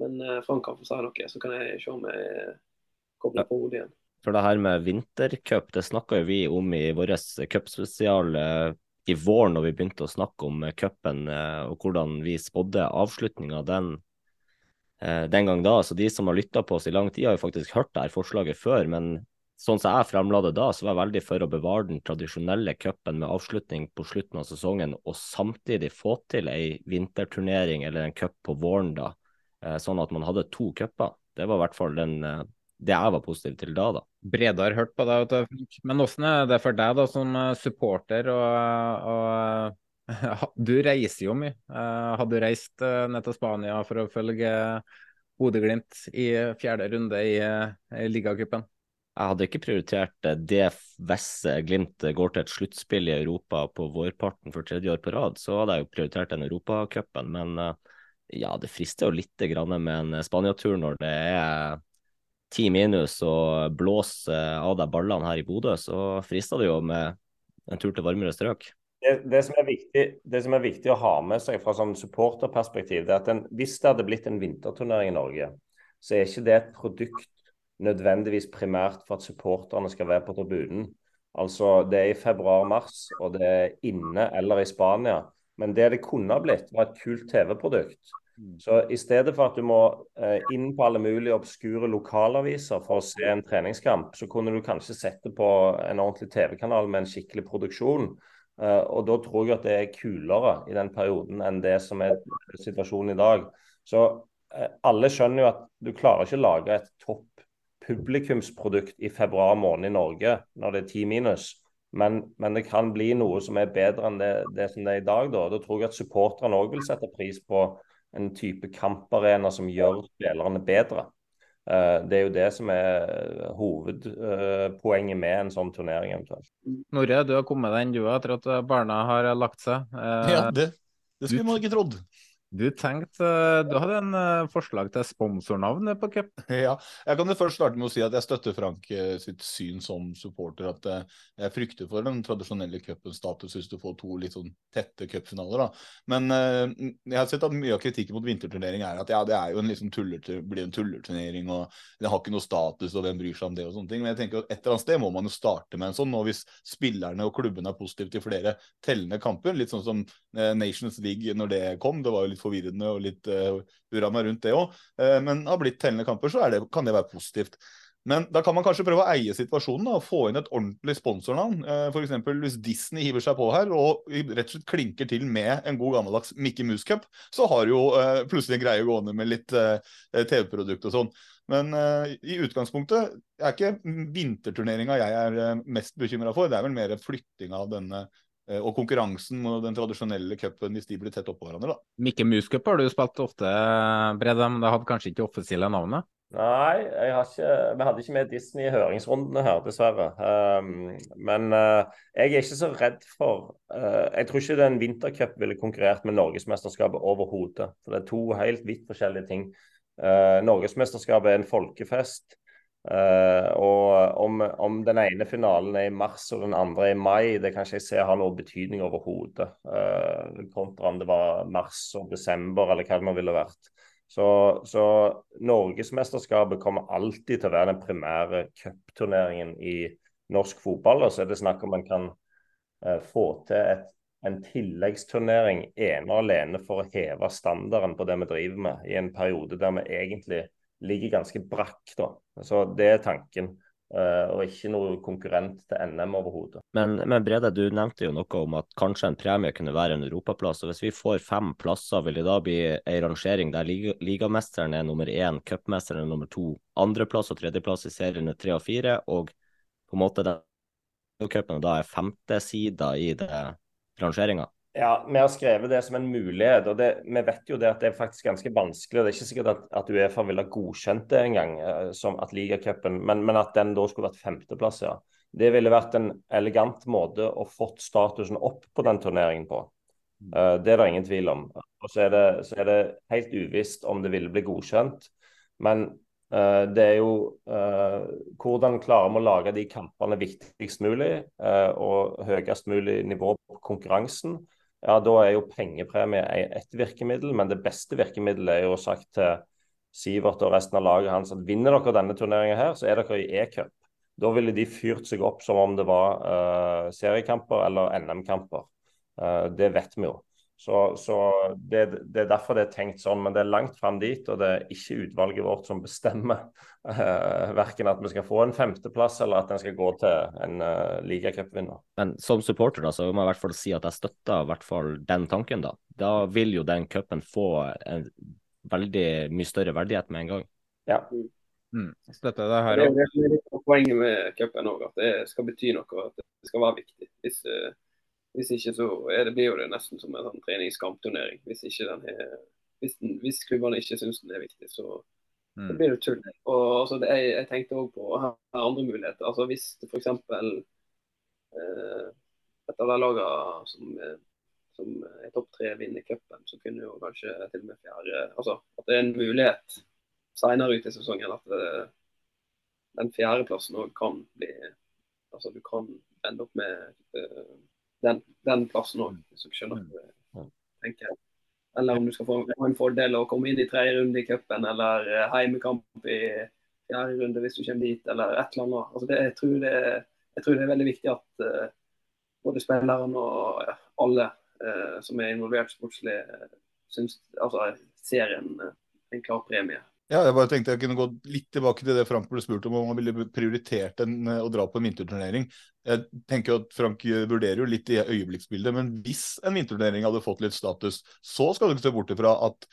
Men uh, Frank kan få si noe, så kan jeg se om jeg kobler på hodet igjen. For det her med vintercup, det snakka vi om i vår cupspesial i vår når vi begynte å snakke om eh, cupen eh, og hvordan vi spådde avslutninga den, eh, den gang da. Så de som har lytta på oss i lang tid, har jo faktisk hørt det her forslaget før. Men sånn som jeg fremla det da, så var jeg veldig for å bevare den tradisjonelle cupen med avslutning på slutten av sesongen, og samtidig få til ei vinterturnering eller en cup på våren da, sånn at man hadde to cuper. Det var i hvert fall den det jeg var positiv til da, da. har hørt på deg. Men hvordan er det for deg da som eh, supporter? og, og du reiser jo mye. Eh, hadde du reist eh, ned til Spania for å følge Bodø-Glimt i fjerde runde i, i ligacupen? Jeg hadde ikke prioritert det hvis Glimt går til et sluttspill i Europa på vårparten for tredje år på rad. Så hadde jeg jo prioritert den Europacupen. Men ja, det frister jo litt med en Spania-tur når det er ti minus og blåser av deg ballene her i Bodø, så frister det jo med en tur til varmere strøk. Det, det, som viktig, det, som er viktig, å ha med seg fra sånn supporterperspektiv, det er at en, hvis det hadde blitt en vinterturnering i Norge, så er ikke det et produkt nødvendigvis primært for at supporterne skal være på tribunen. Altså, Det er i februar-mars, og det er inne eller i Spania. Men det det kunne ha blitt, var et kult TV-produkt. Så i stedet for at du må eh, inn på alle mulige obskure lokalaviser for å se en treningskamp, så kunne du kanskje sett det på en ordentlig TV-kanal med en skikkelig produksjon. Eh, og da tror jeg at det er kulere i den perioden enn det som er situasjonen i dag. Så eh, alle skjønner jo at du klarer ikke å lage et topp publikumsprodukt i februar måned i Norge når det er ti minus. Men, men, det kan bli noe som er bedre enn det, det som det er i dag. Da, da tror jeg at supporterne òg vil sette pris på en type kamparena som gjør spillerne bedre. Uh, det er jo det som er hovedpoenget uh, med en sånn turnering eventuelt. Norre, du har kommet deg inn du etter at barna har lagt seg. Uh, ja, det, det skulle man ikke trodd. Du tenkte, eh, du hadde en uh, forslag til sponsornavn på cup? Ja, jeg kan jo først starte med å si at jeg støtter Frank uh, sitt syn som supporter. At uh, jeg frykter for den tradisjonelle cupens status hvis du får to litt sånn tette cupfinaler. Men jeg har sett at mye av kritikken mot vinterturnering er at ja, det er jo en liksom tuller, blir en tullerturnering, og det har ikke noe status og hvem bryr seg om det og sånne ting. Men jeg tenker at et eller annet sted må man jo starte med en sånn. Og hvis spillerne og klubben er positive til flere tellende kamper, litt sånn som Nations League når det kom, det var jo litt litt forvirrende og litt uh, meg rundt det òg. Uh, men har blitt tellende kamper, så det, kan det være positivt. Men da kan man kanskje prøve å eie situasjonen da, og få inn et ordentlig sponsornavn. Eh, F.eks. hvis Disney hiver seg på her og rett og slett klinker til med en god gammeldags Mickey Mouse Cup, så har du jo eh, plutselig en greie gående med litt eh, TV-produkt og sånn. Men eh, i utgangspunktet er ikke vinterturneringa jeg er mest bekymra for, det er vel mer flytting av denne Eh, og konkurransen og den tradisjonelle cupen hvis de blir tett oppå hverandre. da. Mikke Mus Cup har du spilt ofte, Brede, men det hadde kanskje ikke offisielle navnet? Nei, ikke, vi hadde ikke med Disney i høringsrundene her, dessverre. Um, men uh, jeg er ikke så redd for uh, Jeg tror ikke den vintercup ville konkurrert med Norgesmesterskapet overhodet. For det er to helt vidt forskjellige ting. Uh, Norgesmesterskapet er en folkefest. Uh, og om, om, den ene finalen er i mars og den andre er i mai, det kan ikke jeg se har noe betydning overhodet. Uh, kontra om det var mars og desember eller hva det nå ville vært. Så, så Norgesmesterskapet kommer alltid til å være den primære cupturneringen i norsk fotball. Og så er det snakk om man kan uh, få til et, en tilleggsturnering ene og alene for å heve standarden på det vi driver med, i en periode der vi egentlig ligger ganske brakk. da. Så Det er tanken. Uh, og ikke noe konkurrent til NM overhodet. Men, men, Brede, du nevnte jo noe om at kanskje en premie kunne være en europaplass. og Hvis vi får fem plasser, vil det da bli en rangering der lig ligamesteren er nummer én, cupmesteren er nummer to, andreplass og tredjeplass i seriene tre og fire, og på en måte den cupen da er femtesida i rangeringa? Ja, Vi har skrevet det som en mulighet. og det, Vi vet jo det at det er faktisk ganske vanskelig. og Det er ikke sikkert at, at Uefa ville godkjent det engang, eh, som at ligacupen, men, men at den da skulle vært femteplass. ja. Det ville vært en elegant måte å fått statusen opp på den turneringen på. Uh, det er det ingen tvil om. Og så er, det, så er det helt uvisst om det ville bli godkjent. Men uh, det er jo uh, hvordan klarer vi å lage de kampene viktigst mulig og høyest mulig nivå på konkurransen ja, da er jo pengepremie ett virkemiddel, men det beste virkemiddelet er jo sagt til Sivert og resten av laget hans at vinner dere denne turneringen her, så er dere i e-cup. Da ville de fyrt seg opp som om det var uh, seriekamper eller NM-kamper. Uh, det vet vi jo. Så, så det, det, er derfor det er tenkt sånn, men det er langt fram dit. Og det er ikke utvalget vårt som bestemmer uh, verken at vi skal få en femteplass eller at den skal gå til en uh, ligacupvinner. Men som supporter da, så må jeg i hvert fall si at jeg støtter i hvert fall den tanken. Da Da vil jo den cupen få en veldig mye større verdighet med en gang. Ja. Mm. Støtter det her òg. Det er litt poenget med cupen òg, at det skal bety noe. At det skal være viktig. Hvis uh, hvis ikke så det, blir jo det nesten som en sånn treningskampturnering. Hvis, hvis, hvis klubbene ikke syns den er viktig, så, mm. så blir det tull. Og altså, det, jeg, jeg, tenkte òg på her, andre muligheter. Altså Hvis f.eks. Eh, et av de lagene som, som er topp tre, vinner cupen, så kunne jo kanskje til og med fjerde Altså at det er en mulighet senere ut i sesongen at det, eh, den fjerdeplassen òg kan bli Altså du kan ende opp med eh, den, den plassen òg, hvis du skjønner. Hva jeg tenker. Eller om du skal få en fordel å komme inn i tredje runde i cupen, eller eh, heimekamp i fjerde runde hvis du kommer dit, eller et eller annet. Altså det, jeg, tror det, jeg, tror det, er veldig viktig at uh, både spilleren og ja, alle uh, som er involvert sportslig, uh, syns altså, ser en, en klar premie Ja, jeg bare tenkte jeg kunne gå litt tilbake til det Frank ble spurt om, om han ville prioritert en, å dra på en vinterturnering. Jeg tenker at Frank vurderer jo litt i øyeblikksbildet, men hvis en vinterturnering hadde fått litt status, så skal du ikke se bort ifra at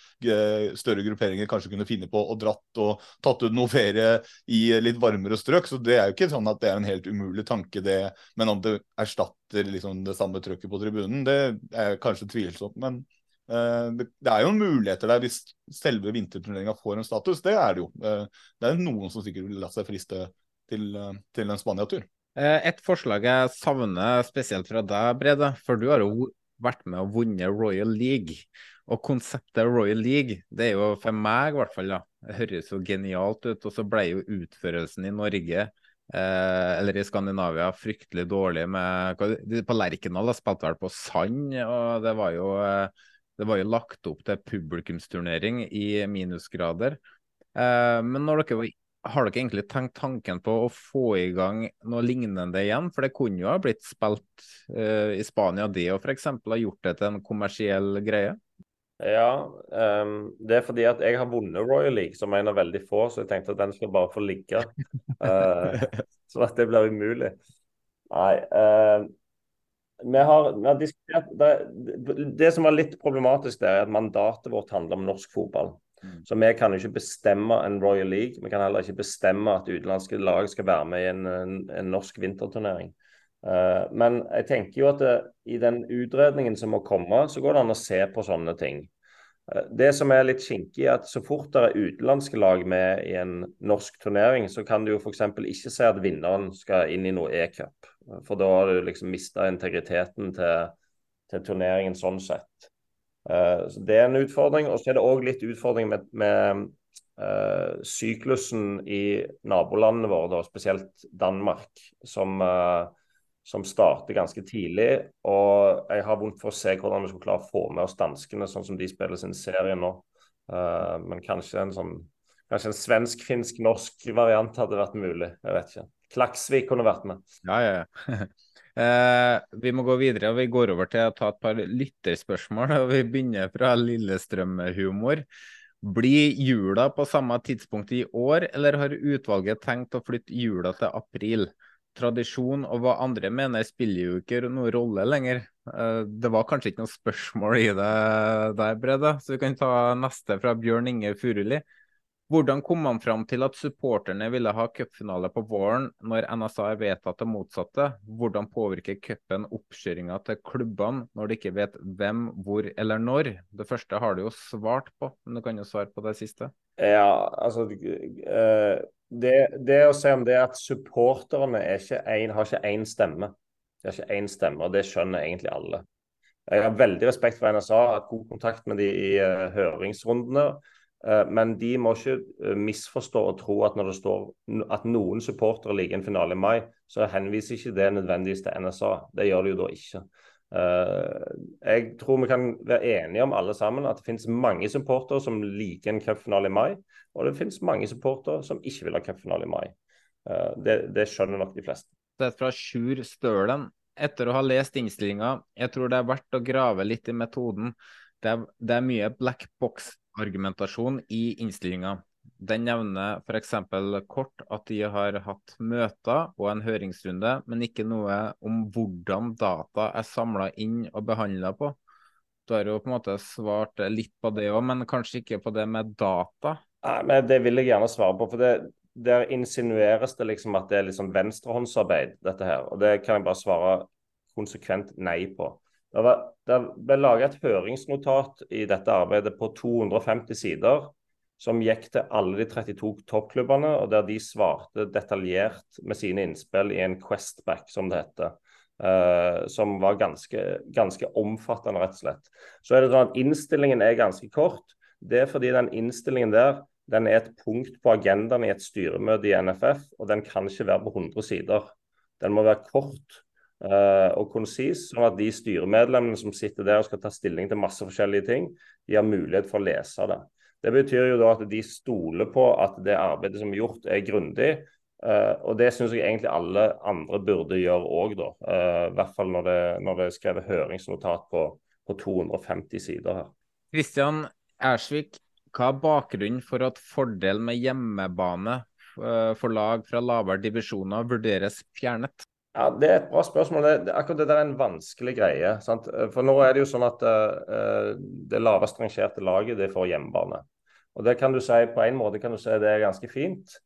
større grupperinger kanskje kunne finne på å dratt og tatt ut noe ferie i litt varmere strøk. Så det er jo ikke sånn at det er en helt umulig tanke, det. Men om det erstatter liksom det samme trøkket på tribunen, det er kanskje tvilsomt. men Eh, det er jo muligheter der hvis selve vinterturneringa får en status. Det er det jo. Eh, det er noen som sikkert vil la seg friste til, eh, til en Spania-tur. Et forslag jeg savner spesielt fra deg, Brede, for du har jo vært med og vunnet Royal League. Og konseptet Royal League, det er jo for meg i hvert fall, da, det høres jo genialt ut. Og så ble jo utførelsen i Norge eh, eller i Skandinavia fryktelig dårlig med På Lerkendal spilte vel på sand, og det var jo eh, det var jo lagt opp til publikumsturnering i minusgrader. Eh, men dere, har dere egentlig tenkt tanken på å få i gang noe lignende igjen? For det kunne jo ha blitt spilt eh, i Spania, det og f.eks. ha gjort det til en kommersiell greie? Ja, um, det er fordi at jeg har vunnet Royal League som en av veldig få, så jeg tenkte at den skal bare få ligge. Uh, sånn at det blir umulig. Nei. Uh, vi har, vi har diskutert det, det, som var litt problematisk der, er at mandatet vårt handler om norsk fotball. Mm. Så vi kan ikke bestemme en Royal League. Vi kan heller ikke bestemme at utenlandske lag skal være med i en, en, en norsk vinterturnering. Uh, men jeg tenker jo at det, i den utredningen som må komme, så går det an å se på sånne ting. Uh, det som er litt kinkig, er at så fort det er utenlandske lag med i en norsk turnering, så kan du jo f.eks. ikke se at vinneren skal inn i noe e-cup. For da har du liksom mista integriteten til, til, turneringen sånn sett. Uh, så Det er en utfordring. Og så er det òg litt utfordring med, med uh, syklusen i nabolandene våre, da, spesielt Danmark, som, uh, som starter ganske tidlig. Og jeg har vondt for å se hvordan vi skulle klare å få med oss danskene, sånn som de spiller sin serie nå. men kanskje en sånn Kanskje en svensk-finsk-norsk variant hadde vært mulig. Jeg vet ikke. Klaksvik kunne vært med. Ja, ja, ja. Eh, vi må gå videre, og vi går over til å ta et par lytterspørsmål. og Vi begynner fra Lillestrøm-humor. Blir jula på samme tidspunkt i år, eller har utvalget tenkt å flytte jula til april? Tradisjon og hva andre mener spiller jo ikke noen rolle lenger. Eh, det var kanskje ikke noe spørsmål i det der, Brede, så vi kan ta neste fra Bjørn Inge Furuli. Hvordan kom man fram til at supporterne ville ha cupfinale på våren, når NSA har vedtatt det motsatte? Hvordan påvirker cupen oppkjøringa til klubbene når de ikke vet hvem, hvor eller når? Det første har du jo svart på, men du kan jo svare på det siste. Ja, altså eh, det, det å si om det at supporterne ikke en, har ikke én stemme. De har ikke én stemme, og det skjønner egentlig alle. Jeg har veldig respekt for NSA, hatt god kontakt med de i uh, høringsrundene. Eh, men de må ikke eh, misforstå og tro at når det står at noen supportere liker en finale i mai, så henviser ikke det nødvendigvis til NSA. Det gjør det jo da ikke. Eh, jeg tror vi kan være enige om alle sammen at det finnes mange supportere som liker en cupfinale i mai, og det finnes mange supportere som ikke vil ha cupfinale i mai. Det, det, skjønner nok de fleste. Det er fra Sjur Stølen. Etter å ha lest innstillinga, jeg tror det er verdt å grave litt i metoden. Det er, det er mye black box argumentasjon i innstillinga. Den nevner f.eks. kort at de har hatt møter og en høringsrunde, men ikke noe om hvordan data er samla inn og behandla på. Du har jo på en måte svart litt på det òg, men kanskje ikke på det med data? Nei, men Det vil jeg gjerne svare på. for det, Der insinueres det liksom at det er liksom venstrehåndsarbeid, dette her. Og det kan jeg bare svare konsekvent nei på. Det, var, det ble laget et høringsnotat i dette arbeidet på 250 sider, som gikk til alle de 32 toppklubbene, og der de svarte detaljert med sine innspill i en Questback, som det heter. Uh, som var ganske, ganske, omfattende, rett og slett. Så er det sånn at Innstillingen er ganske kort. Det er fordi den innstillingen der den er et punkt på agendaen i et styremøte i NFF, og den kan ikke være på 100 sider. Den må være kort og konsis, sånn at de styremedlemmene som sitter der og skal ta stilling til masse forskjellige ting, de har mulighet for å lese det. Det betyr jo da at de stoler på at det arbeidet som er gjort, er grundig. Uh, og det syns jeg egentlig alle andre burde gjøre òg, da. Uh, I hvert fall når det, når det er skrevet høringsnotat på, på 250 sider her. Kristian Ersvik, Hva er bakgrunnen for at fordelen med hjemmebane eh, for lag fra lavere divisjoner vurderes fjernet? Ja, Det er et bra spørsmål. Det, det, akkurat det der er en vanskelig greie. Sant? For nå er det jo sånn at uh, det lavest rangerte laget det får hjemmebane. Og det kan du si På en måte kan du si det er ganske fint.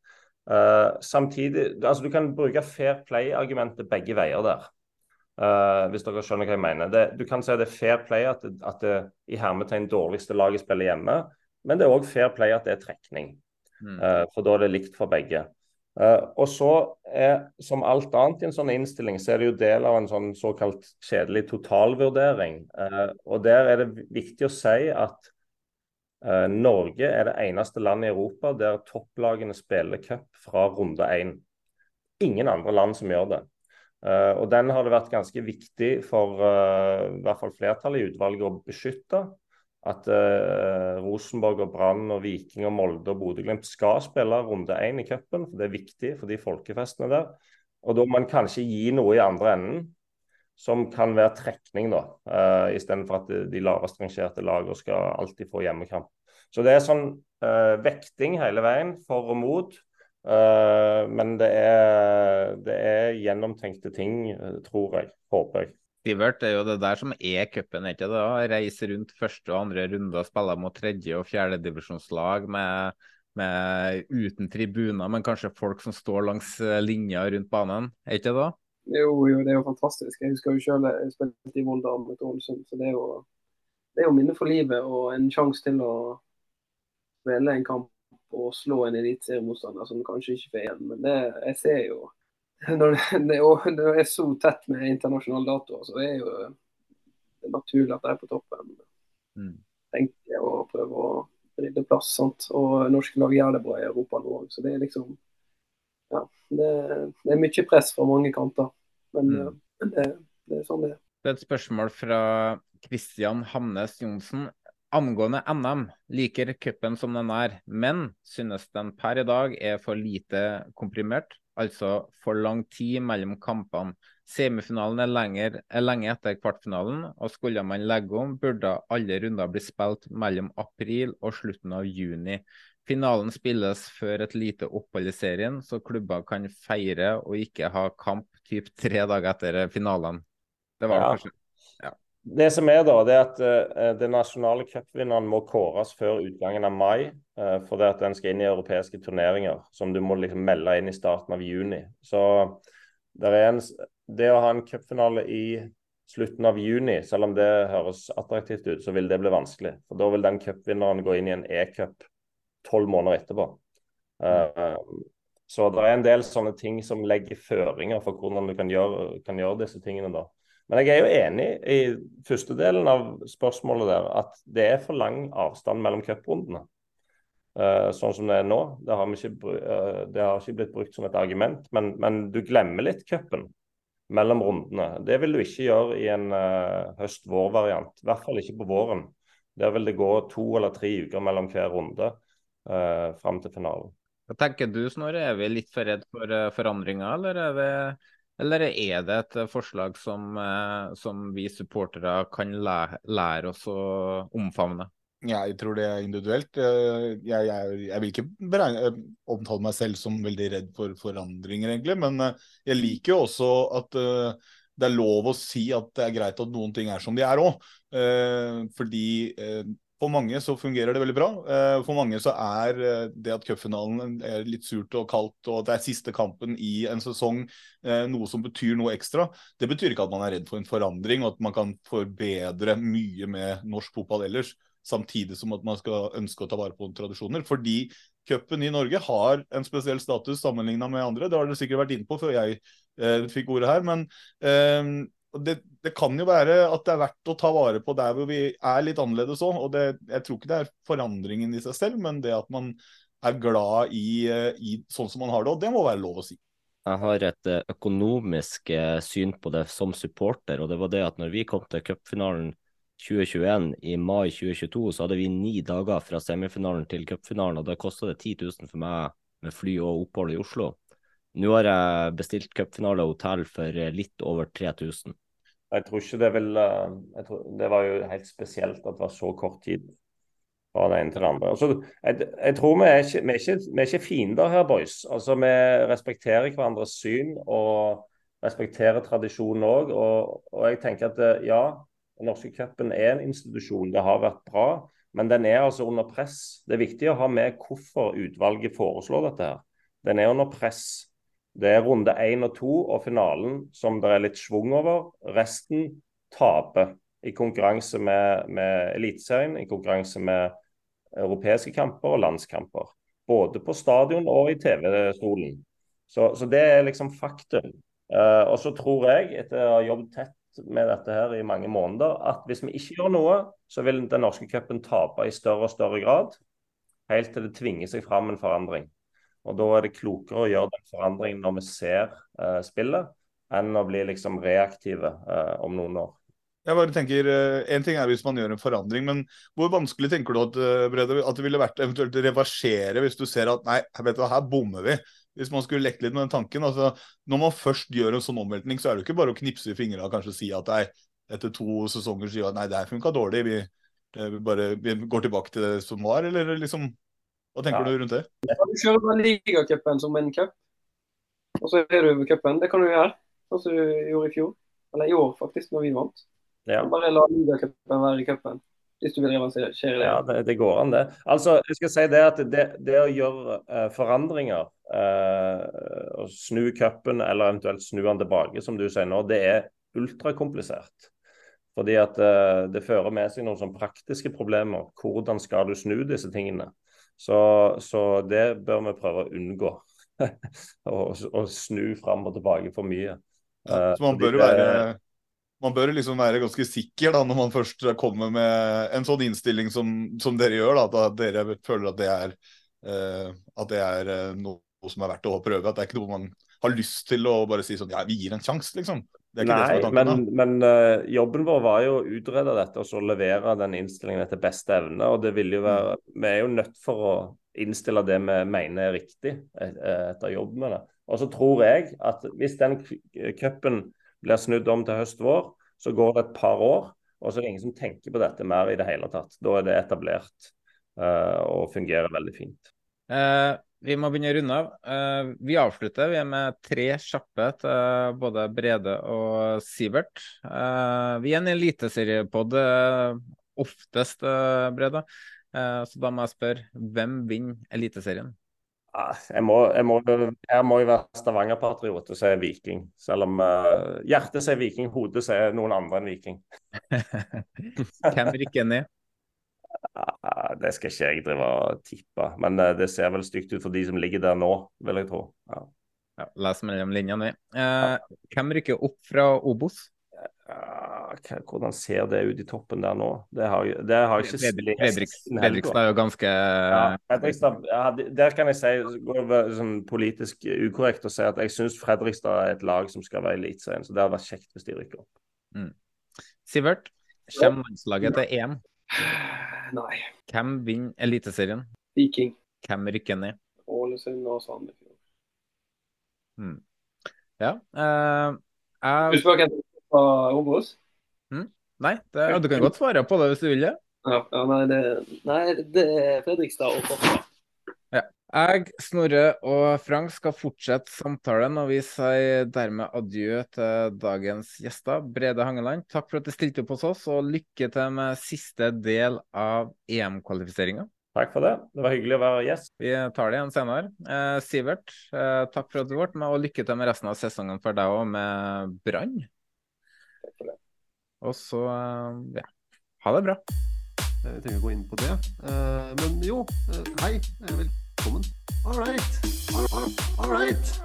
Uh, samtidig, altså Du kan bruke fair play-argumentet begge veier der. Uh, hvis dere skjønner hva jeg mener. Det, du kan si det er fair play at det, at det i hermetegn dårligste laget spiller hjemme, men det er òg fair play at det er trekning. Mm. For da er det likt for begge. Uh, og så er, Som alt annet i en sånn innstilling, så er det jo del av en sånn såkalt kjedelig totalvurdering. Uh, og Der er det viktig å si at uh, Norge er det eneste landet i Europa der topplagene spiller cup fra runde én. Ingen andre land som gjør det. og Den har det vært ganske viktig for i hvert fall flertallet i utvalget å beskytte at eh, Rosenborg og Brann og Viking og Molde og Bodø-Glimt skal spille runde én i cupen. Det er viktig for de folkefestene der. Og da må man kanskje gi noe i andre enden som kan være trekning, da. Uh, Istedenfor at de, lavest rangerte lagene skal alltid få hjemmekamp. Så det er sånn uh, vekting hele veien, for og mot. Uh, men det er, det er gjennomtenkte ting, tror jeg. Håper jeg. Sivert, er jo det der som er cupen, ikke det? Reise rundt første og andre runde og spille mot tredje- og fjerdedivisjonslag med, med uten tribuner, men kanskje folk som står langs eh, linja rundt banen, er ikke det? Jo, jo, det er jo fantastisk. Jeg husker jo selv jeg spilte i Volda mot Ålesund, så det er jo det er jo minne for livet og en sjanse til å spille en kamp og slå en eliteseriemotstander som kanskje ikke får igjen. Men det, jeg ser jo når det, er, er så tett med internasjonale datoer, så er jo det er naturlig at de er på toppen. Mm. Tenker og å prøve å rydde plass. Sant? Og norske lag gjør det bra i Europa nå òg. Så det er liksom Ja. Det, det, er mye press fra mange kanter. Men mm. det, det, er sånn det er. Det er et spørsmål fra Kristian Hamnes Johnsen. Angående NM liker cupen som den er, men synes den per i dag er for lite komprimert altså for lang tid mellom kampene. Semifinalen er, lenger, er lenge etter kvartfinalen, og skulle man legge om, burde alle runder bli spilt mellom april og slutten av juni. Finalen spilles før et lite opphold i serien, så klubber kan feire og ikke ha kamp typ tre dager etter finalen. Det var ja. kanskje det som er da, det er at uh, den nasjonale cupvinneren må kåres før utgangen av mai. Uh, for det at den skal inn i europeiske turneringer som du må liksom melde inn i starten av juni. Så en, det å ha en cupfinale i slutten av juni, selv om det høres attraktivt ut, så vil det bli vanskelig. For da vil den cupvinneren gå inn i en e-cup tolv måneder etterpå. Uh, så det er en del sånne ting som legger føringer for hvordan du kan gjøre, kan gjøre disse tingene da. Men jeg er jo enig i første delen av spørsmålet der, at det er for lang avstand mellom cuprundene. Uh, sånn som det er nå. Det har, ikke, uh, det har, ikke, blitt brukt som et argument, men, men du glemmer litt cupen mellom rundene. Det vil du ikke gjøre i en uh, høst-vår-variant. I hvert fall ikke på våren. Der vil det gå to eller tre uker mellom hver runde uh, fram til finalen. Hva tenker du, Snorre? Er vi litt for redd for forandringer, eller er vi eller er det et forslag som, eh, som vi supportere kan lære, oss å omfavne? Jeg tror det er individuelt. Jeg, jeg, jeg vil ikke beregne, omtale meg selv som veldig redd for forandringer, egentlig. Men eh, jeg liker jo også at det er lov å si at det er greit at noen ting er som de er òg. Fordi for mange så fungerer det veldig bra. Eh, for mange så er eh, det at cupfinalen er litt surt og kaldt, og at det er siste kampen i en sesong eh, noe som betyr noe ekstra. Det betyr ikke at man er redd for en forandring, og at man kan forbedre mye med norsk fotball ellers. Samtidig som at man skal ønske å ta vare på tradisjoner. Fordi cupen i Norge har en spesiell status sammenligna med andre. Det har dere sikkert vært inne på før jeg eh, fikk ordet her. Men eh, det, det, kan jo være at det er verdt å ta vare på der hvor vi er litt annerledes òg. Og det, jeg tror ikke det er forandringen i seg selv, men det at man er glad i, eh, i sånn som man har det. Og det må være lov å si. Jeg har et eh, økonomisk eh, syn på det som supporter, og det var det at når vi kom til cupfinalen 2021 i mai 2022, så hadde vi ni dager fra semifinalen til cupfinalen, og det kosta 10 000 for meg med fly og opphold i Oslo. Nå har jeg bestilt cupfinale hotell for litt over 3000. Jeg tror ikke det vil eh, tror, Det var jo helt spesielt at det var så kort tid. fra den ene til den andre. Altså, jeg, jeg, tror vi er, ikke, ikke, ikke fiender her, boys. Altså, Vi respekterer hverandres syn og respekterer tradisjonen òg. Og, og, jeg tenker at eh, ja, den norske cupen er en institusjon. Det har vært bra. Men den er altså under press. Det er viktig å ha med hvorfor utvalget foreslår dette. her. Den er under press. Det er runde én og to og finalen som det er litt schwung over. Resten taper i konkurranse med, med Eliteserien, i konkurranse med europeiske kamper og landskamper. Både på stadion og i TV-stolen. Så, så, det er liksom faktum. Uh, og så tror jeg, etter å ha jobbet tett med dette her i mange måneder, at hvis vi ikke gjør noe, så vil den norske cupen tape i større og større grad. Helt til det tvinger seg fram en forandring. Og Da er det klokere å gjøre den forandringen når vi ser uh, spillet, enn å bli liksom reaktive uh, om noen år. Jeg bare tenker, eh, En ting er hvis man gjør en forandring, men hvor vanskelig tenker du at, eh, Brede, at det ville vært eventuelt reversere hvis du ser at nei, vet du, her bommer vi? Hvis man skulle lekt litt med den tanken. altså Når man først gjør en sånn omveltning, så er det jo ikke bare å knipse i fingrene og kanskje si at nei, etter to sesonger sier at nei, det her funka dårlig, vi, eh, vi, bare vi går tilbake til det som var, eller liksom Hva tenker ja. du rundt det? Du kjører ligacupen som en cup, og så er du ved cupen. Det kan du gjøre, sånn som du gjorde i fjor. Eller i år, faktisk, når vi vant. Ja. Bare la ligacupen være i cupen. Hvis du vil revansere det. Ja, det, det, går an, det. Altså, jeg skal si det at det, det å gjøre uh, forandringer, uh, å snu cupen eller eventuelt snu den tilbake, som du sier nå, det er ultrakomplisert. Fordi at uh, det fører med seg noen sånn praktiske problemer. Hvordan skal du snu disse tingene? Så, så det bør vi prøve å unngå. å snu fram og tilbake for mye. Ja, så man bør jo være man bør liksom være ganske sikker da, når man først kommer med en sånn innstilling som, som dere gjør. Da, at dere føler at det er, uh, at det er uh, noe som er verdt å prøve. At det er ikke noe man har lyst til å bare si sånn ja, vi gir en sjanse, liksom. Nei, men, men uh, jobben vår var jo å utrede dette og så levere den innstillingen etter beste evne. og det vil jo være, mm. Vi er jo nødt for å innstille det vi mener er riktig etter jobb med det. Og så tror jeg at hvis den cupen blir snudd om til høst-vår. Så går det et par år, og så er det ingen som tenker på dette mer i det hele tatt. Da er det etablert uh, og fungerer veldig fint. Uh, vi må begynne å runde av. Uh, vi avslutter vi er med tre kjappe til både Brede og Sivert. vi er en eliteseriepod oftest, Brede. så da må jeg spørre, hvem vinner Eliteserien? Jeg må, jeg må, jeg må jo være Stavanger-patriot og si Viking. Selv om uh, hjertet sier Viking, hodet sier noen andre enn Viking. Hvem rykker ned? Det skal ikke jeg drive og tippe. Men uh, det ser vel stygt ut for de som ligger der nå, vil jeg tro. Ja. Ja, Les mellom linjene, vi. hvem rykker opp fra Obos? hvordan ser det ut i toppen der nå? Det har, det har jeg ikke Fredrikstad er jo ganske ja, Fredrikstad, Der kan jeg si, går det sånn politisk ukorrekt å si at jeg syns Fredrikstad er et lag som skal være eliteserien. Så det hadde vært kjekt hvis de rykker opp. Mm. Sivert, kommer landslaget til EM? Nei. Hvem vinner Eliteserien? Viking. Hvem rykker ned? Ålesund og Sandefjord. Hmm. Ja. Uh, jeg... Du spør hvem fra Obos? Hmm? Nei, det, ja, du kan godt svare på det hvis du vil det. Ja, ja nei, det, nei, det er Fredrikstad og Forsvar. Ja. Jeg, Snorre og Frank skal fortsette samtalen, og vi sier dermed adjø til dagens gjester. Brede Hangeland, takk for at du stilte opp hos oss, og lykke til med siste del av EM-kvalifiseringa. Takk for det. Det var hyggelig å være gjest. Vi tar det igjen senere. Eh, Sivert, eh, takk for at du ble med, og lykke til med resten av sesongen for deg òg, med Brann. Takk for det. Og så eh, ja, ha det bra. Jeg trenger ikke gå inn på det. Uh, men jo, hei. hei. Velkommen. All right. All right.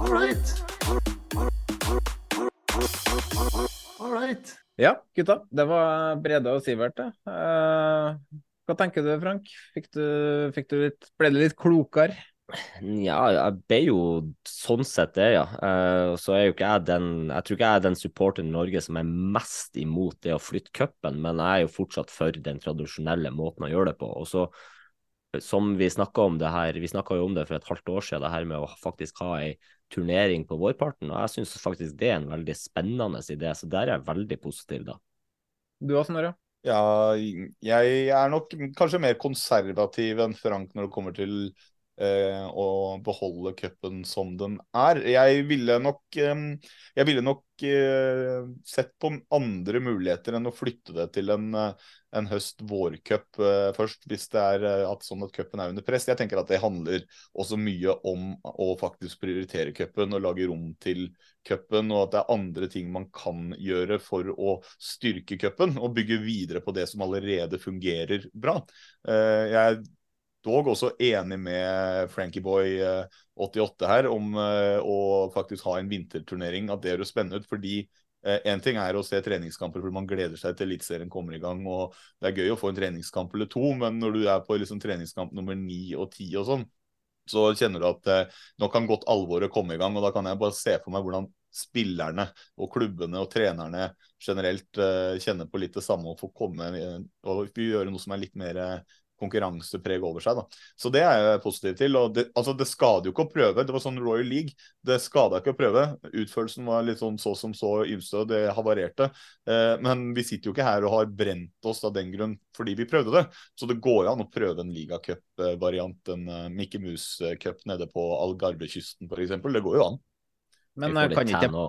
All right. All right. Ja, gutta. Det var Brede og Sivert, det. Uh, hva tenker du, Frank? Fikk du, fikk du litt, ble du litt klokere? Ja, jeg ble jo sånn sett det, ja. Uh, så er jo ikke jeg den Jeg tror ikke jeg er den supporteren i Norge som er mest imot det å flytte cupen, men jeg er jo fortsatt for den tradisjonelle måten å gjøre det på. Og så, som vi snakka om det her, vi snakka jo om det for et halvt år siden, det her med å faktisk ha ei turnering på vårparten, og jeg syns faktisk det er en veldig spennende idé, så der er jeg veldig positiv, da. Du også, Snorre? Ja, jeg er nok kanskje mer konservativ enn Frank når det kommer til eh, å beholde cupen som den er. Jeg ville nok, jeg ville nok eh, sett på andre muligheter enn å flytte det til en, eh, en høst-vårcup eh, først, hvis det er at sånn at cupen er under press. Jeg tenker at det handler også mye om å faktisk prioritere cupen og lage rom til cupen, og at det er andre ting man kan gjøre for å styrke cupen og bygge videre på det som allerede fungerer bra. Jeg dog også enig med Frankieboy 88 her om å faktisk ha en vinterturnering, at det høres spennende ut. fordi Én ting er å se treningskamper fordi man gleder seg til Eliteserien kommer i gang. og Det er gøy å få en treningskamp eller to, men når du er på liksom treningskamp nummer ni og ti og sånn, så kjenner du at eh, nå kan godt alvoret komme i gang. og Da kan jeg bare se for meg hvordan spillerne og klubbene og trenerne generelt eh, kjenner på litt det samme og får komme og gjøre noe som er litt mer eh, konkurransepreg over seg. da. Så det er jeg positiv til. og det, altså det skader jo ikke å prøve. Det var sånn Royal League. Det skada ikke å prøve. Utførelsen var litt sånn så som så ymse, og det havarerte. Eh, men vi sitter jo ikke her og har brent oss av den grunn fordi vi prøvde det. Så det går an å prøve en ligacup-variant, en uh, Mickey Mouse-cup nede på Algarvekysten f.eks. Det går jo an. Men jeg kan ikke,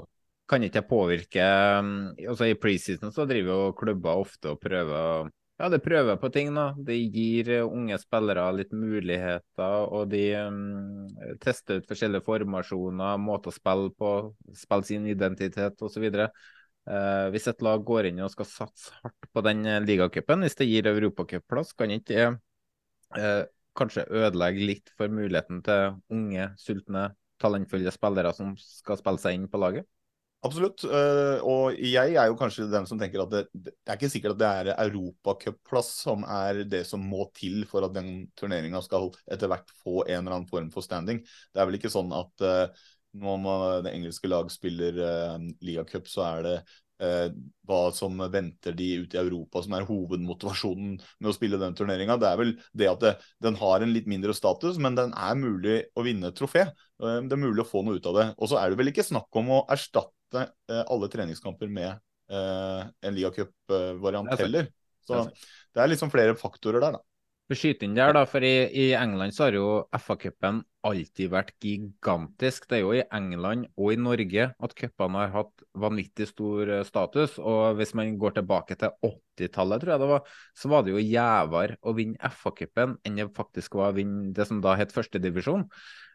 kan ikke påvirke um, altså I preseason så driver jo klubber ofte og prøver ja, det prøver på ting, da. Det gir eh, unge spillere litt muligheter, og de um, tester ut forskjellige formasjoner, måter å spille på, spille sin identitet osv. Uh, eh, hvis et lag går inn og skal satse hardt på den eh, ligacupen, hvis det gir europacupplass, kan ikke det uh, kanskje ødelegge litt for muligheten til unge, sultne, talentfulle spillere som skal spille seg inn på laget? Absolutt. Uh, og jeg er jo kanskje den som tenker at det, det er ikke sikkert at det er europacupplass som er det som må til for at den turneringa skal etter hvert få en eller annen form for standing. Det er vel ikke sånn at uh, når det engelske lag spiller uh, ligacup, så er det hva som venter de ute i Europa som er hovedmotivasjonen med å spille den turneringa. Det er vel det at det, den har en litt mindre status, men den er mulig å vinne et trofé. det er mulig å få noe ut av det. Og så er det vel ikke snakk om å erstatte Eh, alle treningskamper med eh, en ligacup-variant heller. Så det er liksom flere faktorer der, da. Skyte inn der, da, for i, i England så har jo FA-cupen alltid vært gigantisk. Det er jo i England og i Norge at cupene har hatt vanvittig stor eh, status. Og hvis man går tilbake til 80-tallet, tror jeg det var, så var det jo gjevere å vinne FA-cupen enn det faktisk var å vinne det som da het førstedivisjon.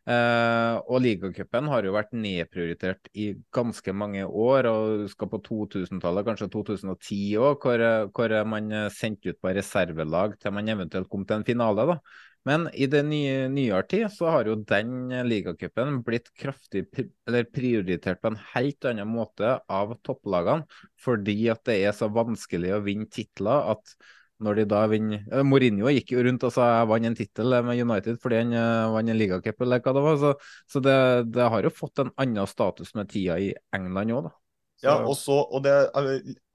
Uh, og ligacupen har jo vært nedprioritert i ganske mange år, og skal på 2000-tallet, kanskje 2010 òg, hvor, hvor, man sendte ut på reservelag til man eventuelt kom til en finale. da. Men i det nye nyere tid så har jo den ligacupen blitt kraftig eller prioritert på en helt annen måte av topplagene, fordi at det er så vanskelig å vinne titler at når de da vinner eh, Mourinho gikk jo rundt og sa jeg vant en tittel med United fordi han uh, vant en ligacup, eller hva det var. Så, så det, det, har jo fått en annen status med tida i England òg, da. Så. Ja, også, og det,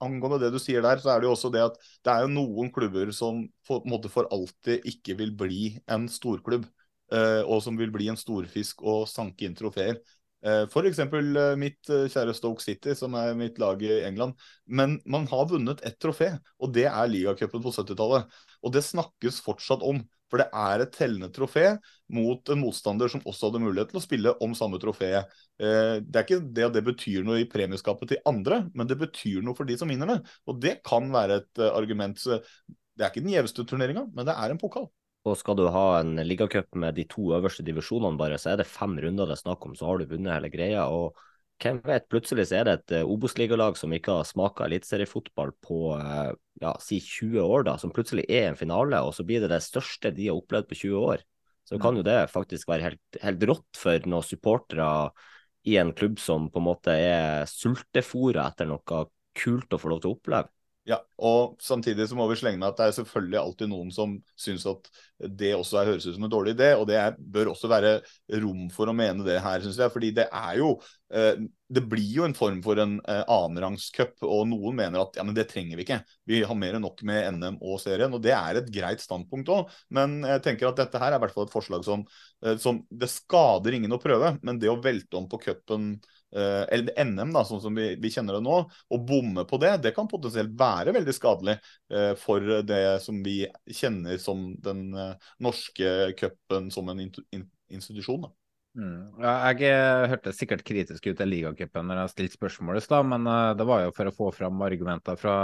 Angående det du sier der, så er det jo også det at det er jo noen klubber som for, måte for alltid ikke vil bli en storklubb. Uh, og som vil bli en storfisk og sanke inn trofeer. Eh, F.eks. Eh, mitt eh, kjære Stoke City, som er mitt lag i England. Men man har vunnet ett trofé, og det er ligacupen på 70-tallet. Og det snakkes fortsatt om. For det er et tellende trofé mot en motstander som også hadde mulighet til å spille om samme trofé. Det er ikke det at det betyr noe i premieskapet til andre, men det betyr noe for de som vinner det. Og det kan være et argument. Det er ikke den gjeveste turneringa, men det er en pokal. Og skal du ha en ligacup med de to øverste divisjonene bare, så er det fem runder det er snakk om, så har du vunnet hele greia. og hvem vet, plutselig så er det et uh, Obos-ligalag som ikke har smaka eliteseriefotball på uh, ja, si 20 år, da, som plutselig er en finale, og så blir det det største de har opplevd på 20 år. Så kan jo det faktisk være helt, helt rått for noen supportere i en klubb som på en måte er sultefòra etter noe kult å få lov til å oppleve. Ja, og samtidig så må vi slenge med at det er selvfølgelig alltid noen som syns at det også er, høres ut som en dårlig idé, og det er, bør også være rom for å mene det her, syns jeg. Fordi det er jo eh, det blir jo en form for en eh, annenrangscup, og noen mener at ja, men det trenger vi ikke. Vi har mer enn nok med NM og serien, og det er et greit standpunkt òg. Men jeg tenker at dette her er i hvert fall et forslag som, eh, som Det skader ingen å prøve, men det å velte om på cupen eh, eller NM, da, sånn som vi, vi, kjenner det nå, å bomme på det, det kan potensielt være veldig skadelig for det som vi kjenner som den norske cupen som en institusjon. da. Mm. Jeg hørte sikkert kritisk ut til ligacupen når jeg stilte spørsmålet i stad, men uh, det var jo for å få fram argumenter fra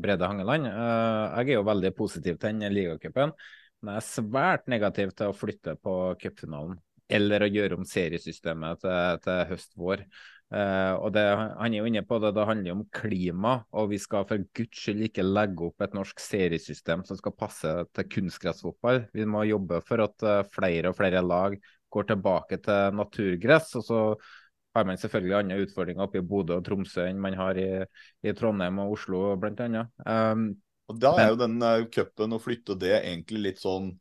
Brede Hangeland. Uh, jeg er jo veldig positiv til den ligacupen, men jeg er svært negativ til å flytte på cupfinalen. Eller å gjøre om seriesystemet til, til høst-vår. Uh, og det, Han er jo inne på det, det handler om klima, og vi skal for guds skyld ikke legge opp et norsk seriesystem som skal passe til kunstgressfotball. Vi må jobbe for at flere og flere lag går tilbake til naturgress. og så har man selvfølgelig andre utfordringer oppe i Bodø og Tromsø enn man har i, i Trondheim og Oslo bl.a. Um, og da er jo den uh, cupen å flytte det egentlig litt sånn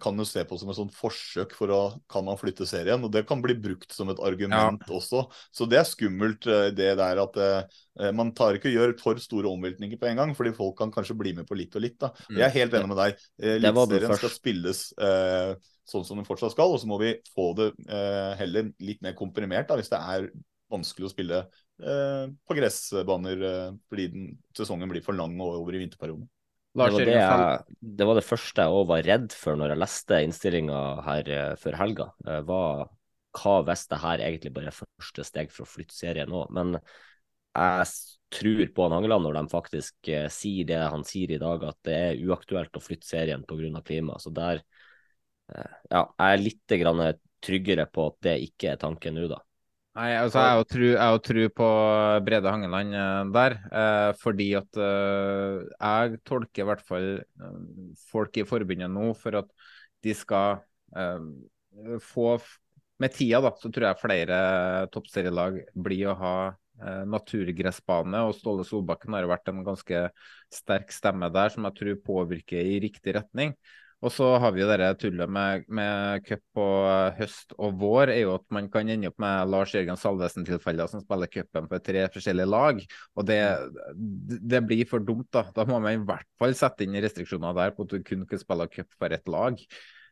kan jo se på som et sånt forsøk for å kan man flytte serien. og Det kan bli brukt som et argument ja. også. Så det er skummelt, uh, det der at eh, man tar ikke og gjør for store omveltninger på en gang, fordi folk kan kanskje bli med på litt og litt. da. Mm. Jeg er helt enig med deg. Eliteserien skal spilles eh, sånn som den fortsatt skal. Og så må vi få det eh, heller litt mer komprimert da, hvis det er vanskelig å spille eh, på gressbaner eh, fordi den, sesongen blir for lang og over i vinterperioden. Det var det, jeg, det var det, første jeg òg var redd for når jeg leste innstillinga her uh, før helga. Hva var, hva hvis det her egentlig bare er første steg for å flytte serien nå? Men jeg tror på han Hangeland når de faktisk uh, sier det han sier i dag, at det er uaktuelt å flytte serien pga. klima. Så der Eh, ja, jeg er litt tryggere på at det ikke er tanken nå, da. Nei, altså Jeg har jo tro på Brede Hangeland eh, der, eh, fordi at eh, jeg tolker i hvert fall eh, folk i forbundet nå for at de skal eh, få Med tida da, så tror jeg flere toppserielag blir å ha naturgressbane, og Ståle Solbakken har vært en ganske sterk stemme der, som jeg tror påvirker i riktig retning. Og så har vi jo det tullet med, med cup på høst og vår, er jo at man kan ende opp med Lars Jørgen Salvesen-tilfeller som spiller cupen på tre forskjellige lag. Og det, det, blir for dumt, da. Da må man i hvert fall sette inn restriksjoner der på at du kun kan spille cup for ett lag.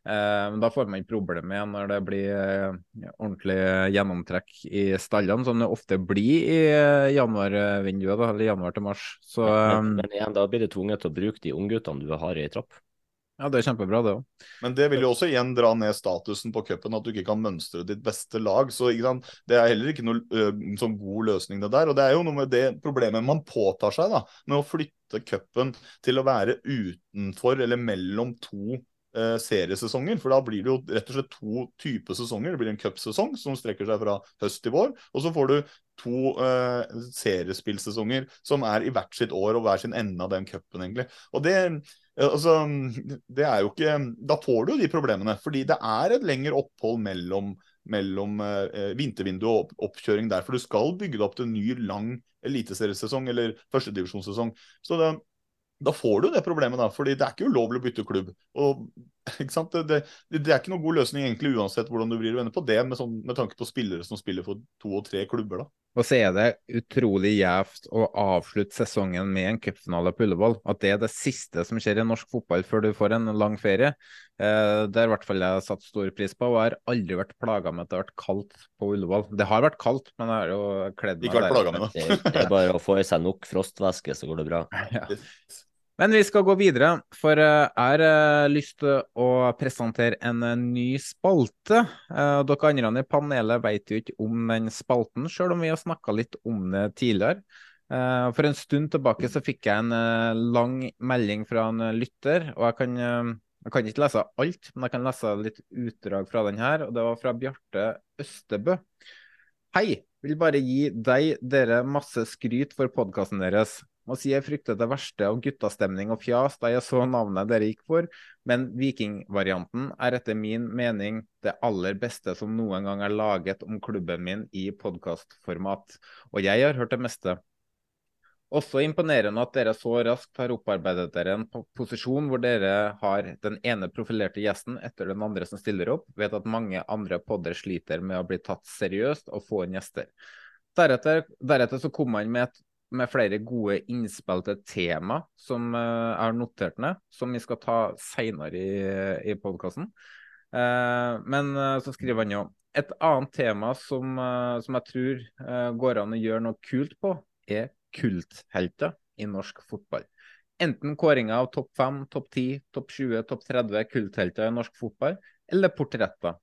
Eh, da får man problemer igjen når det blir eh, ordentlig gjennomtrekk i stallene, som det ofte blir i eh, januarvinduet, eller januar til mars. Så, men, men, igjen, da blir du tvunget til å bruke de ungguttene du har i tropp? Ja, det er kjempebra, det òg. Men det vil jo også igjen dra ned statusen på cupen, at du ikke kan mønstre ditt beste lag. Så det er heller ikke noen sånn god løsning, det der. Og det er jo noe med det problemet man påtar seg da, med å flytte cupen til å være utenfor eller mellom to seriesesonger. For da blir det jo rett og slett to typer sesonger. Det blir en cupsesong som strekker seg fra høst til vår, og så får du to uh, seriespillsesonger som er i hvert sitt år og hver sin ende av den cupen, egentlig. Og det Altså, det er jo ikke Da får du jo de problemene. Fordi det er et lengre opphold mellom, mellom eh, vintervindu og oppkjøring der. For du skal bygge det opp til en ny, lang eliteseriesesong eller førstedivisjonssesong. Så det, da får du det problemet, da. fordi det er ikke ulovlig å bytte klubb. Og, det, det, det, er ikke noen god løsning egentlig uansett hvordan du vrir og vender på det, med, sånn, med tanke på spillere som spiller for to og tre klubber. da. Og så er det utrolig gjevt å avslutte sesongen med en cupfinale på Ullevål. At det er det siste som skjer i norsk fotball før du får en lang ferie. Eh, det har i hvert fall jeg satt stor pris på, og jeg har aldri vært plaga med at det har vært kaldt på Ullevål. Det har vært kaldt, men jeg har jo kledd meg Ikke vært plaga med det. det er bare å få i seg nok frostvæske, så går det bra. Ja. Men vi skal gå videre, for eh, jeg har eh, lyst til å presentere en eh, ny spalte. Dere andre i panelet vet jo ikke om den spalten, selv om vi har snakka litt om det tidligere. For en stund tilbake så fikk jeg en lang melding fra en lytter, og jeg kan, jeg kan ikke lese alt, men jeg kan lese litt utdrag fra den her, og det var fra Bjarte Østebø. Hei, vil bare gi deg, dere, masse skryt for podkasten deres. Må si jeg frykter det verste av guttastemning og fjas da jeg så navnet dere gikk for, men vikingvarianten er etter min mening det aller beste som noen gang er laget om klubben min i podkastformat. Og jeg har hørt det meste. Også imponerende at dere så raskt har opparbeidet dere en posisjon hvor dere har den ene profilerte gjesten etter den andre som stiller opp, vet at mange andre podder sliter med å bli tatt seriøst og få inn gjester. Deretter, deretter så kom han med, et, med, flere gode innspill til tema som uh, jeg har notert ned, som vi skal ta seinere i, i podkasten. Eh, men uh, så skriver han jo et annet tema som, som jeg tror går an å gjøre noe kult på, er kulthelter i norsk fotball. Enten kåringer av topp 5, topp 10, topp 20, topp 30 kulthelter i norsk fotball, eller portretter.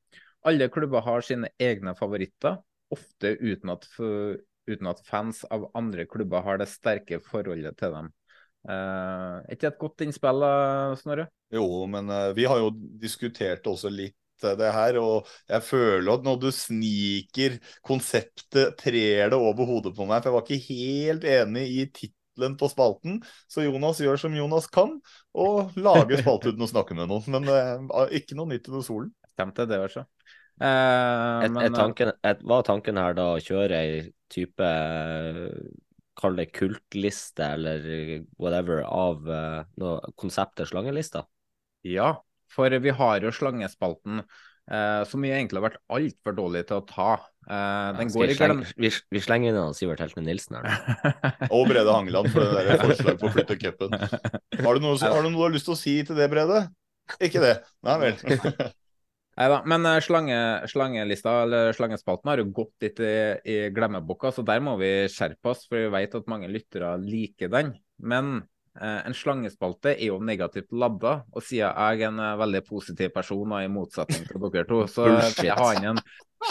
Alle klubber har sine egne favoritter, ofte uten at, uten at fans av andre klubber har det sterke forholdet til dem. Uh, er ikke et godt innspill, Snorre? Jo, men uh, vi har jo diskutert også litt eh, det her, og jeg føler at når du sniker konseptet, trer det over hodet på meg. For jeg var ikke helt enig i tittelen på spalten, så Jonas gjør som Jonas kan, og lager spalte uten å snakke med noen. Men uh, ikke noe nytt under solen. Stemte det, også. Uh, et, et tanken, et, var tanken her da å kjøre ei type Kall det kultliste eller whatever av uh, noe konseptet slangelista? Ja, for vi har jo slangespalten uh, som vi egentlig har vært altfor dårlige til å ta. Uh, den går vi, slenge, vi, vi, slenger inn Sivert Heltene Nilsen her. og Brede Hangeland for det der forslaget på å flytte cupen. Har, har, du noe du har lyst til å si til det, Brede? Ikke det? Nei vel. Nei da, men eh, slange, slangelista, eller slangespalten, har jo gått litt i, i glemmeboka, så der må vi skjerpe oss, for vi vet at mange lyttere liker den. Men eh, en slangespalte er jo negativt ladda, og siden jeg er en uh, veldig positiv person, og i motsetning til dere to, så jeg ha inn en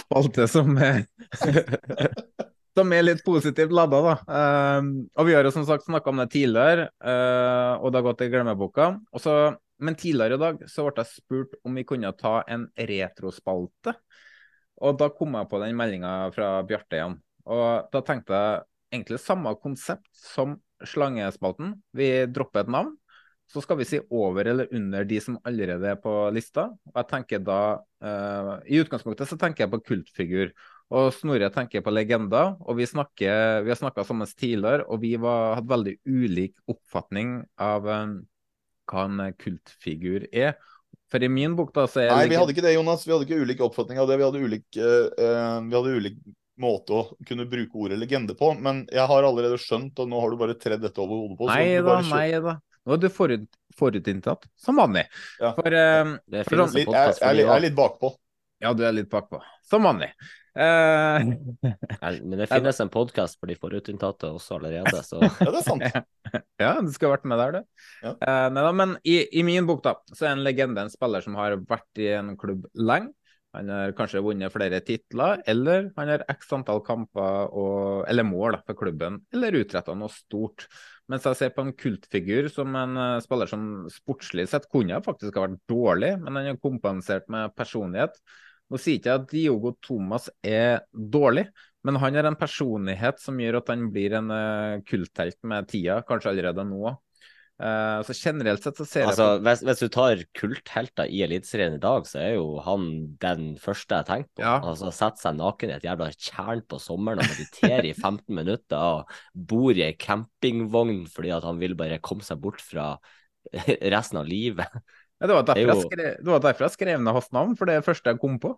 spalte som er som er litt positivt ladda, da. Uh, og vi har jo som sagt snakka om det tidligere, uh, og det har gått i glemmeboka. Også, men tidligere i dag så ble jeg spurt om vi kunne ta en retrospalte. Og da kom jeg på den meldinga fra Bjarte igjen. Og da tenkte jeg egentlig samme konsept som slangespalten. Vi dropper et navn. Så skal vi si over eller under de som allerede er på lista. Og jeg tenker da uh, I utgangspunktet så tenker jeg på kultfigur. Og Snorre tenker på legender. Og vi, snakker, vi har snakka sammen tidligere, og vi var, hadde veldig ulik oppfatning av um, hva en eh, kultfigur er. For i min bok, da, så er Nei, vi hadde ikke det, Jonas. Vi hadde ikke ulik oppfatning av det. Vi hadde ulik, uh, vi hadde ulik måte å kunne bruke ordet legende på. Men jeg har allerede skjønt, og nå har du bare tredd dette over hodet på. Nei da, nei da. Nå er du forut, forutinntatt, som vanlig. Ja. For, uh, for sånn, litt, jeg, jeg, jeg, er litt bakpå. Ja, du er litt bakpå. Som vanlig. Uh, men det finnes en podkast for de forutinntatte også allerede, så Ja, det er sant. ja, du skulle vært med der, du. Ja. Uh, nei, men i, i, min bok, da, så er en legende en spiller som har vært i en klubb lenge. Han har kanskje vunnet flere titler, eller han har x antall kamper og, eller mål da, for klubben, eller utretta noe stort. Mens jeg ser på en kultfigur som en uh, spiller som sportslig sett kunne faktisk ha vært dårlig, men han har kompensert med personlighet. Nå sier ikke jeg at Diogo Thomas er dårlig, men han har en personlighet som gjør at han blir en uh, kulthelt med tida, kanskje allerede nå. Uh, så generelt sett så ser altså, jeg på hvis, hvis, du tar kulthelter i Eliteserien i dag, så er jo han den første jeg tenker på. Ja. Altså Sette seg naken i et jævla tjern på sommeren og meditere i 15 minutter og bor i ei campingvogn fordi at han vil bare komme seg bort fra resten av livet. Ja, det, var derfor jo... skrev, det var derfor jeg skrev ned hans navn, for det er det første jeg kom på.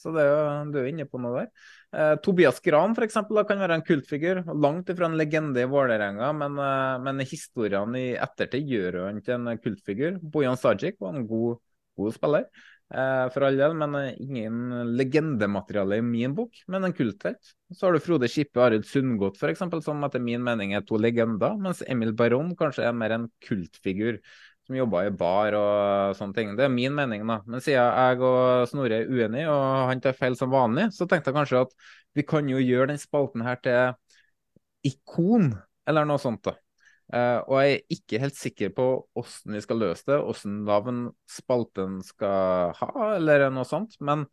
Så det er du er inne på noe der. Eh, Tobias Gran for eksempel, kan være en kultfigur. Langt ifra en legende i Vålerenga, men, eh, men historiene i ettertid gjør han til en kultfigur. Bojan Sajic var en god, god spiller, eh, for all del, men eh, ingen legendemateriale i min bok, men en kulthelt. Så har du Frode Skippe og Arild Sundgodt f.eks., som etter min mening er to legender, mens Emil Baron kanskje er mer en kultfigur som jobba i bar og sånne ting. Det er min mening, da. Men siden jeg og Snorre er uenige, og han tar feil som vanlig, så tenkte jeg kanskje at vi kan jo gjøre den spalten her til ikon, eller noe sånt. da. Uh, og jeg er ikke helt sikker på hvordan vi skal løse det, hvordan navn spalten skal ha, eller noe sånt. Men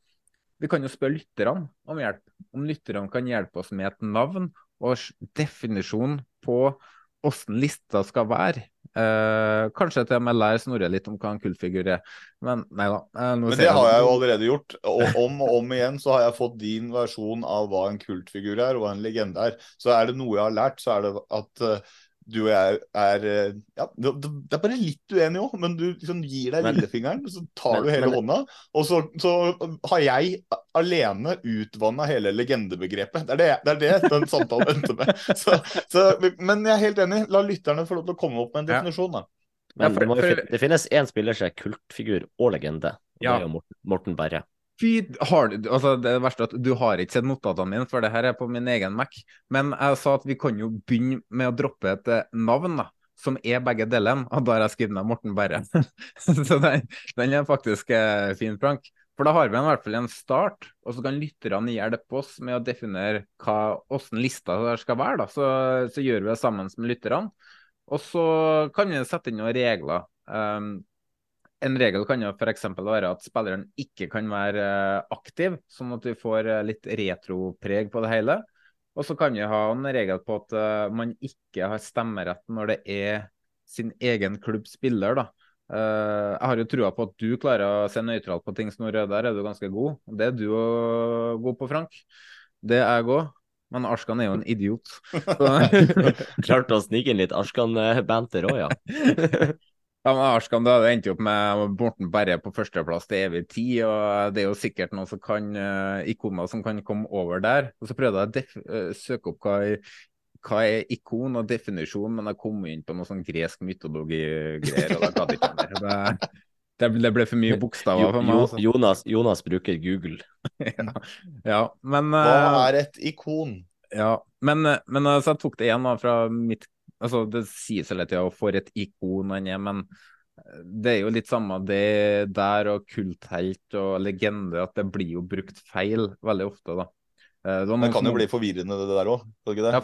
vi kan jo spørre lytterne om hjelp. Om lytterne kan hjelpe oss med et navn og definisjon på hvordan lista skal være. Uh, kanskje til og med lære Snorre litt om hva en kultfigur er. Men nei da. Uh, Men det har jeg jo allerede gjort. Og om og om igjen så har jeg fått din versjon av hva en kultfigur er, og hva en legende er. Så er det noe jeg har lært, så er det at uh, du og jeg er eh, ja, det, det er bare litt uenige òg, men du liksom gir deg Men- lillefingeren, så tar Men- du hele men- hånda, og så, så har jeg alene utvanna hele legendebegrepet. Det er det, det er det den samtalen endte med. Så, så, men jeg er helt enig, la lytterne få lov til å komme opp med en definisjon, da. Men Ja, for- det, for- det finnes én spiller som er kultfigur og legende, og Ja. det er jo Morten, Morten Berre. Fy, har altså det verste er at du har ikke sett notatene mine, for det her er på min egen Mac. Men jeg sa at vi kan jo begynne med å droppe et eh, navn, da. Som er begge delene, og da har jeg skrevet ned Morten Berre. så den, den er faktisk eh, fin, Frank. For da har vi i hvert fall en start, og så kan lytterne hjelpe oss med å definere hva, hvordan lista skal være. da. Så, så gjør vi det sammen med lytterne. Og så kan vi sette inn noen regler. Um, en regel kan jo f.eks. være at spilleren ikke kan være eh, aktiv, sånn at vi får eh, litt retropreg på det hele. Og så kan vi ha en regel på at eh, man ikke har stemmerett når det er sin egen klubbs spiller. da. Jeg har jo trua på at du klarer å se nøytralt på ting, Snorre. Der er du ganske god. Det er du òg god på, Frank. Det er jeg òg. Men Arskan er jo en idiot. Klarte å snike inn litt Arskan-banter òg, ja. Ja, men Arskan, det endte jo opp med Morten Berre på førsteplass til evig tid, og det er jo sikkert noen som kan uh, ikoner som kan komme over der. Og så prøvde jeg å eh, søke opp hva, hva er ikon og definisjon, men jeg kom inn på noe sånn gresk mytologi-greier, og da ikke mer. Det, det, det ble for mye bokstaver for meg. Altså. Jonas, Jonas bruker Google. ja, ja, men Hva eh, er et ikon? Ja, men, men så jeg tok det igjen da fra mitt altså Det sies hele tida for et ikon han er, men det er jo litt samme det der og kulthelt og legende, at det blir jo brukt feil veldig ofte, da. Eh, Det Det kan jo bli forvirrende, det der òg.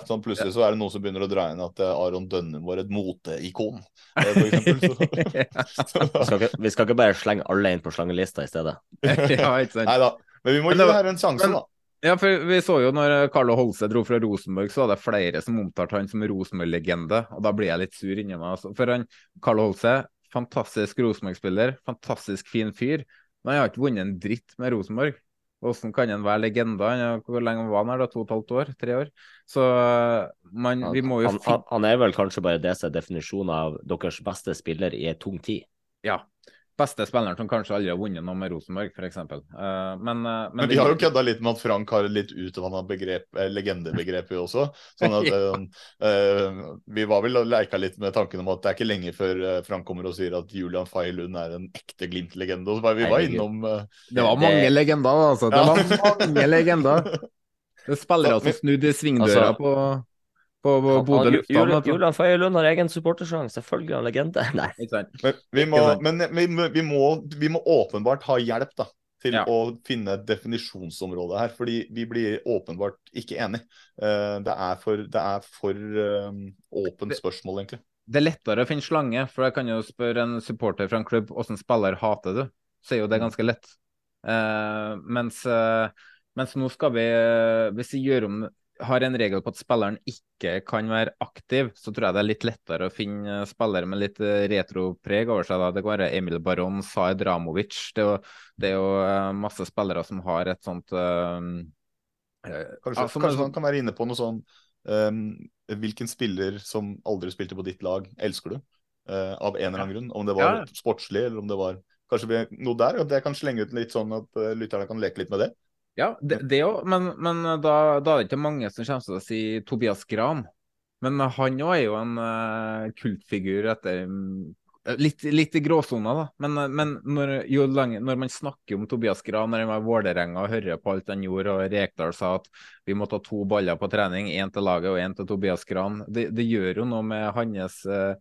Sånn, plutselig så er det noen som begynner å dra inn at eh, Aron Dønnum var et moteikon. eh. Vi skal, ikke, vi skal ikke bare slenge alle inn på slangelista i stedet. ja, ikke sant. Nei da. Men vi må gi det her en sjanse, da. Ja, for vi så jo når Carlo Holse dro fra Rosenborg, så var det flere som omtalte han som Rosenborg-legende, og da blir jeg litt sur inni meg. Altså. For han, Carlo Holse, fantastisk Rosenborg-spiller, fantastisk fin fyr, men han har ikke vunnet en dritt med Rosenborg. Hvordan kan han være legende? Hvor lenge var han her? da? To og et halvt år? Tre år? Så man, vi må jo Han, han, han er vel kanskje bare det som er definisjonen av deres beste spiller i en tung tid. Ja. Beste spilleren som kanskje aldri har vunnet noe med Rosenborg, f.eks. Uh, men, uh, Men vi har jo kødda litt med at Frank har et litt utvanna eh, legendebegrep vi også. Sånn at eh, eh, Vi var vel og leika litt med tanken om at det er ikke lenge før eh, Frank kommer og sier at Julian Feilund Lund er en ekte Glimt-legende. Og så var vi var innom eh, Det var mange legender, altså. Det Ja. var mange legender. Det er spillere som snudde i svingdøra Altså- på, på, på Bodø lufthavn. Julian, vet du. Faye Lund har egen supportersang, selvfølgelig er han legende. Nei. Men vi må, men vi, vi, må, vi må åpenbart ha hjelp da, til Ja. å finne definisjonsområdet her, fordi vi blir åpenbart ikke enige. Eh, det er for, det er for um, åpent spørsmål, egentlig. Det er lettere å finne slange, for jeg kan jo spørre en supporter fra en klubb hvordan spiller hater du, så er jo det ganske lett. Uh, mens, uh, mens nå skal vi, uh, hvis vi gjør om har en regel på at spilleren ikke kan være aktiv, så tror jeg det er litt lettere å finne spillere med litt eh, retropreg over seg. Da. Det kan være Emil Baron, Zaid Ramovic. Det er jo, det er jo eh, masse spillere som har et sånt eh, eh, Kanskje, altså, kanskje man kan være inne på noe sånn ehm, Hvilken spiller som aldri spilte på ditt lag, elsker du? Eh, av en eller annen grunn. Om det var Ja. sportslig, eller om det var Kanskje noe der? Og det kan slenge ut litt sånn at eh, lytterne kan leke litt med det. Ja, det, òg, men, men da, da er det ikke mange som kommer til å si Tobias Gran. Men han òg er jo en uh, kultfigur etter mm, Litt, litt i gråsona, da. Men, eh, men når, lenge, når man snakker om Tobias Gran når han var i Vålerenga og hører på alt han gjorde, og Rekdal sa at vi må ta to baller på trening, én til laget og én til Tobias Gran, det, det gjør jo noe med hans uh,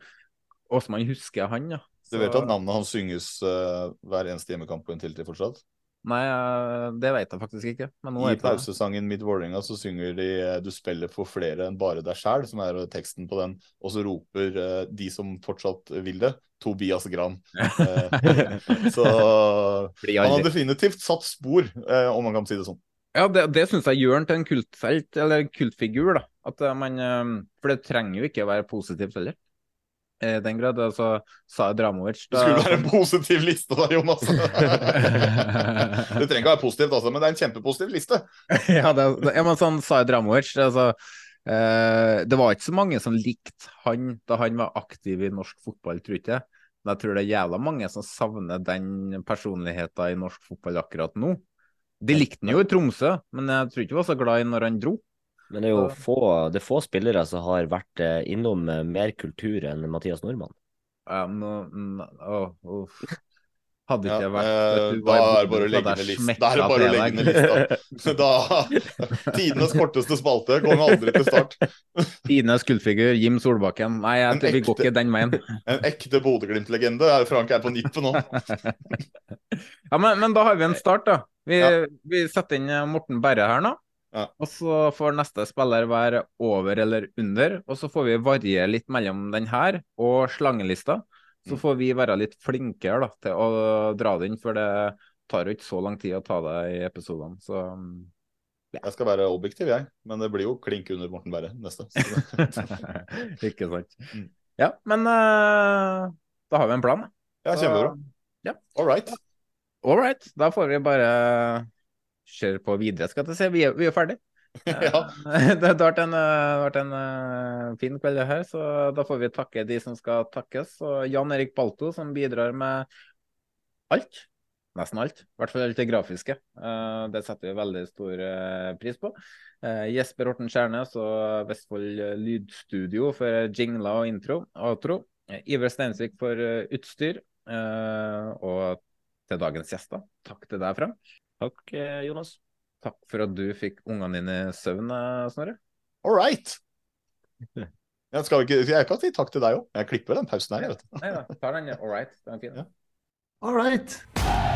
man husker han, ja. Du vet at navnet hans synges uh, hver eneste hjemmekamp på en tiltid fortsatt? Nei, eh, det vet jeg faktisk ikke. I pausesangen Mitt Vålerenga så synger de eh, 'Du spiller for flere enn bare deg sjæl', som er teksten på den. Og så roper eh, de som fortsatt vil det, Tobias Gran. Eh, så han har definitivt satt spor, eh, om man kan si det sånn. Ja, det, det syns jeg gjør han til en kultfelt, eller kultfigur. da. At eh, man, eh, For det trenger jo ikke å være positivt heller. I den grad. Altså, sa Dramovic Det skulle være en positiv liste da, Jonas. det trenger ikke å være positivt, altså, men det er en kjempepositiv liste. ja, det, det, ja, men sånn sa Dramovic altså, Eh, det var ikke så mange som likte han da han var aktiv i norsk fotball, tror ikke jeg. Men jeg tror det er jævla mange som savner den personligheten i norsk fotball akkurat nå. De likte han jo i Tromsø, men jeg tror ikke de var så glad i når han dro. Men det er jo få, det er få spillere som har vært eh, innom eh, mer kultur enn Mathias Nordmann. Ja, nå, nå, uff. Hadde ikke Ja, jeg vært eh, da er det bare å legge ned lista. Da er det bare å legge ned lista. Da, tidenes korteste spalte kommer aldri til start. Tidenes gullfigur, Jim Solbakken. Nei, jeg, vi går ikke den veien. En ekte Bodø-Glimt-legende. Frank er på nippet nå. Ja, men, men da har vi en start, da. Vi, vi setter inn Morten Berre her nå. Og så får neste spiller være over eller under. Og så får vi variere litt mellom den her og slangelista. Så Mm. får vi være litt flinkere da, til å dra den, for det tar jo ikke så lang tid å ta det i episodene. Så ja. Jeg skal være objektiv, jeg. Men det blir jo klink under Morten Berre neste. Ikke sant. Mm. Ja, men uh, da har vi en plan. Ja, kjempebra. Ja. All right. All right. Da får vi bare kjøre på videre, skal jeg se, Vi er, vi er ferdig. Ja. Det har vært en, vært en eh, fin kveld det her, så da får vi takke de som skal takkes. Og Jan Erik Balto, som bidrar med alt. Nesten alt. I hvert fall alt det grafiske. Eh, Det setter vi veldig stor eh, pris på. Jesper Horten Skjærnes og Vestfold Lydstudio for jingler og intro. Outro. Iver Steinsvik for utstyr. Og til dagens gjester, takk til deg, Frank. Takk, eh, Jonas. Takk for at du fikk ungene dine i søvn, eh, Snorre. All right. Jeg, skal ikke, jeg kan si takk til deg òg. Jeg klipper den pausen her. jeg vet du. Nei da, tar den. All right. Den er fin. All right.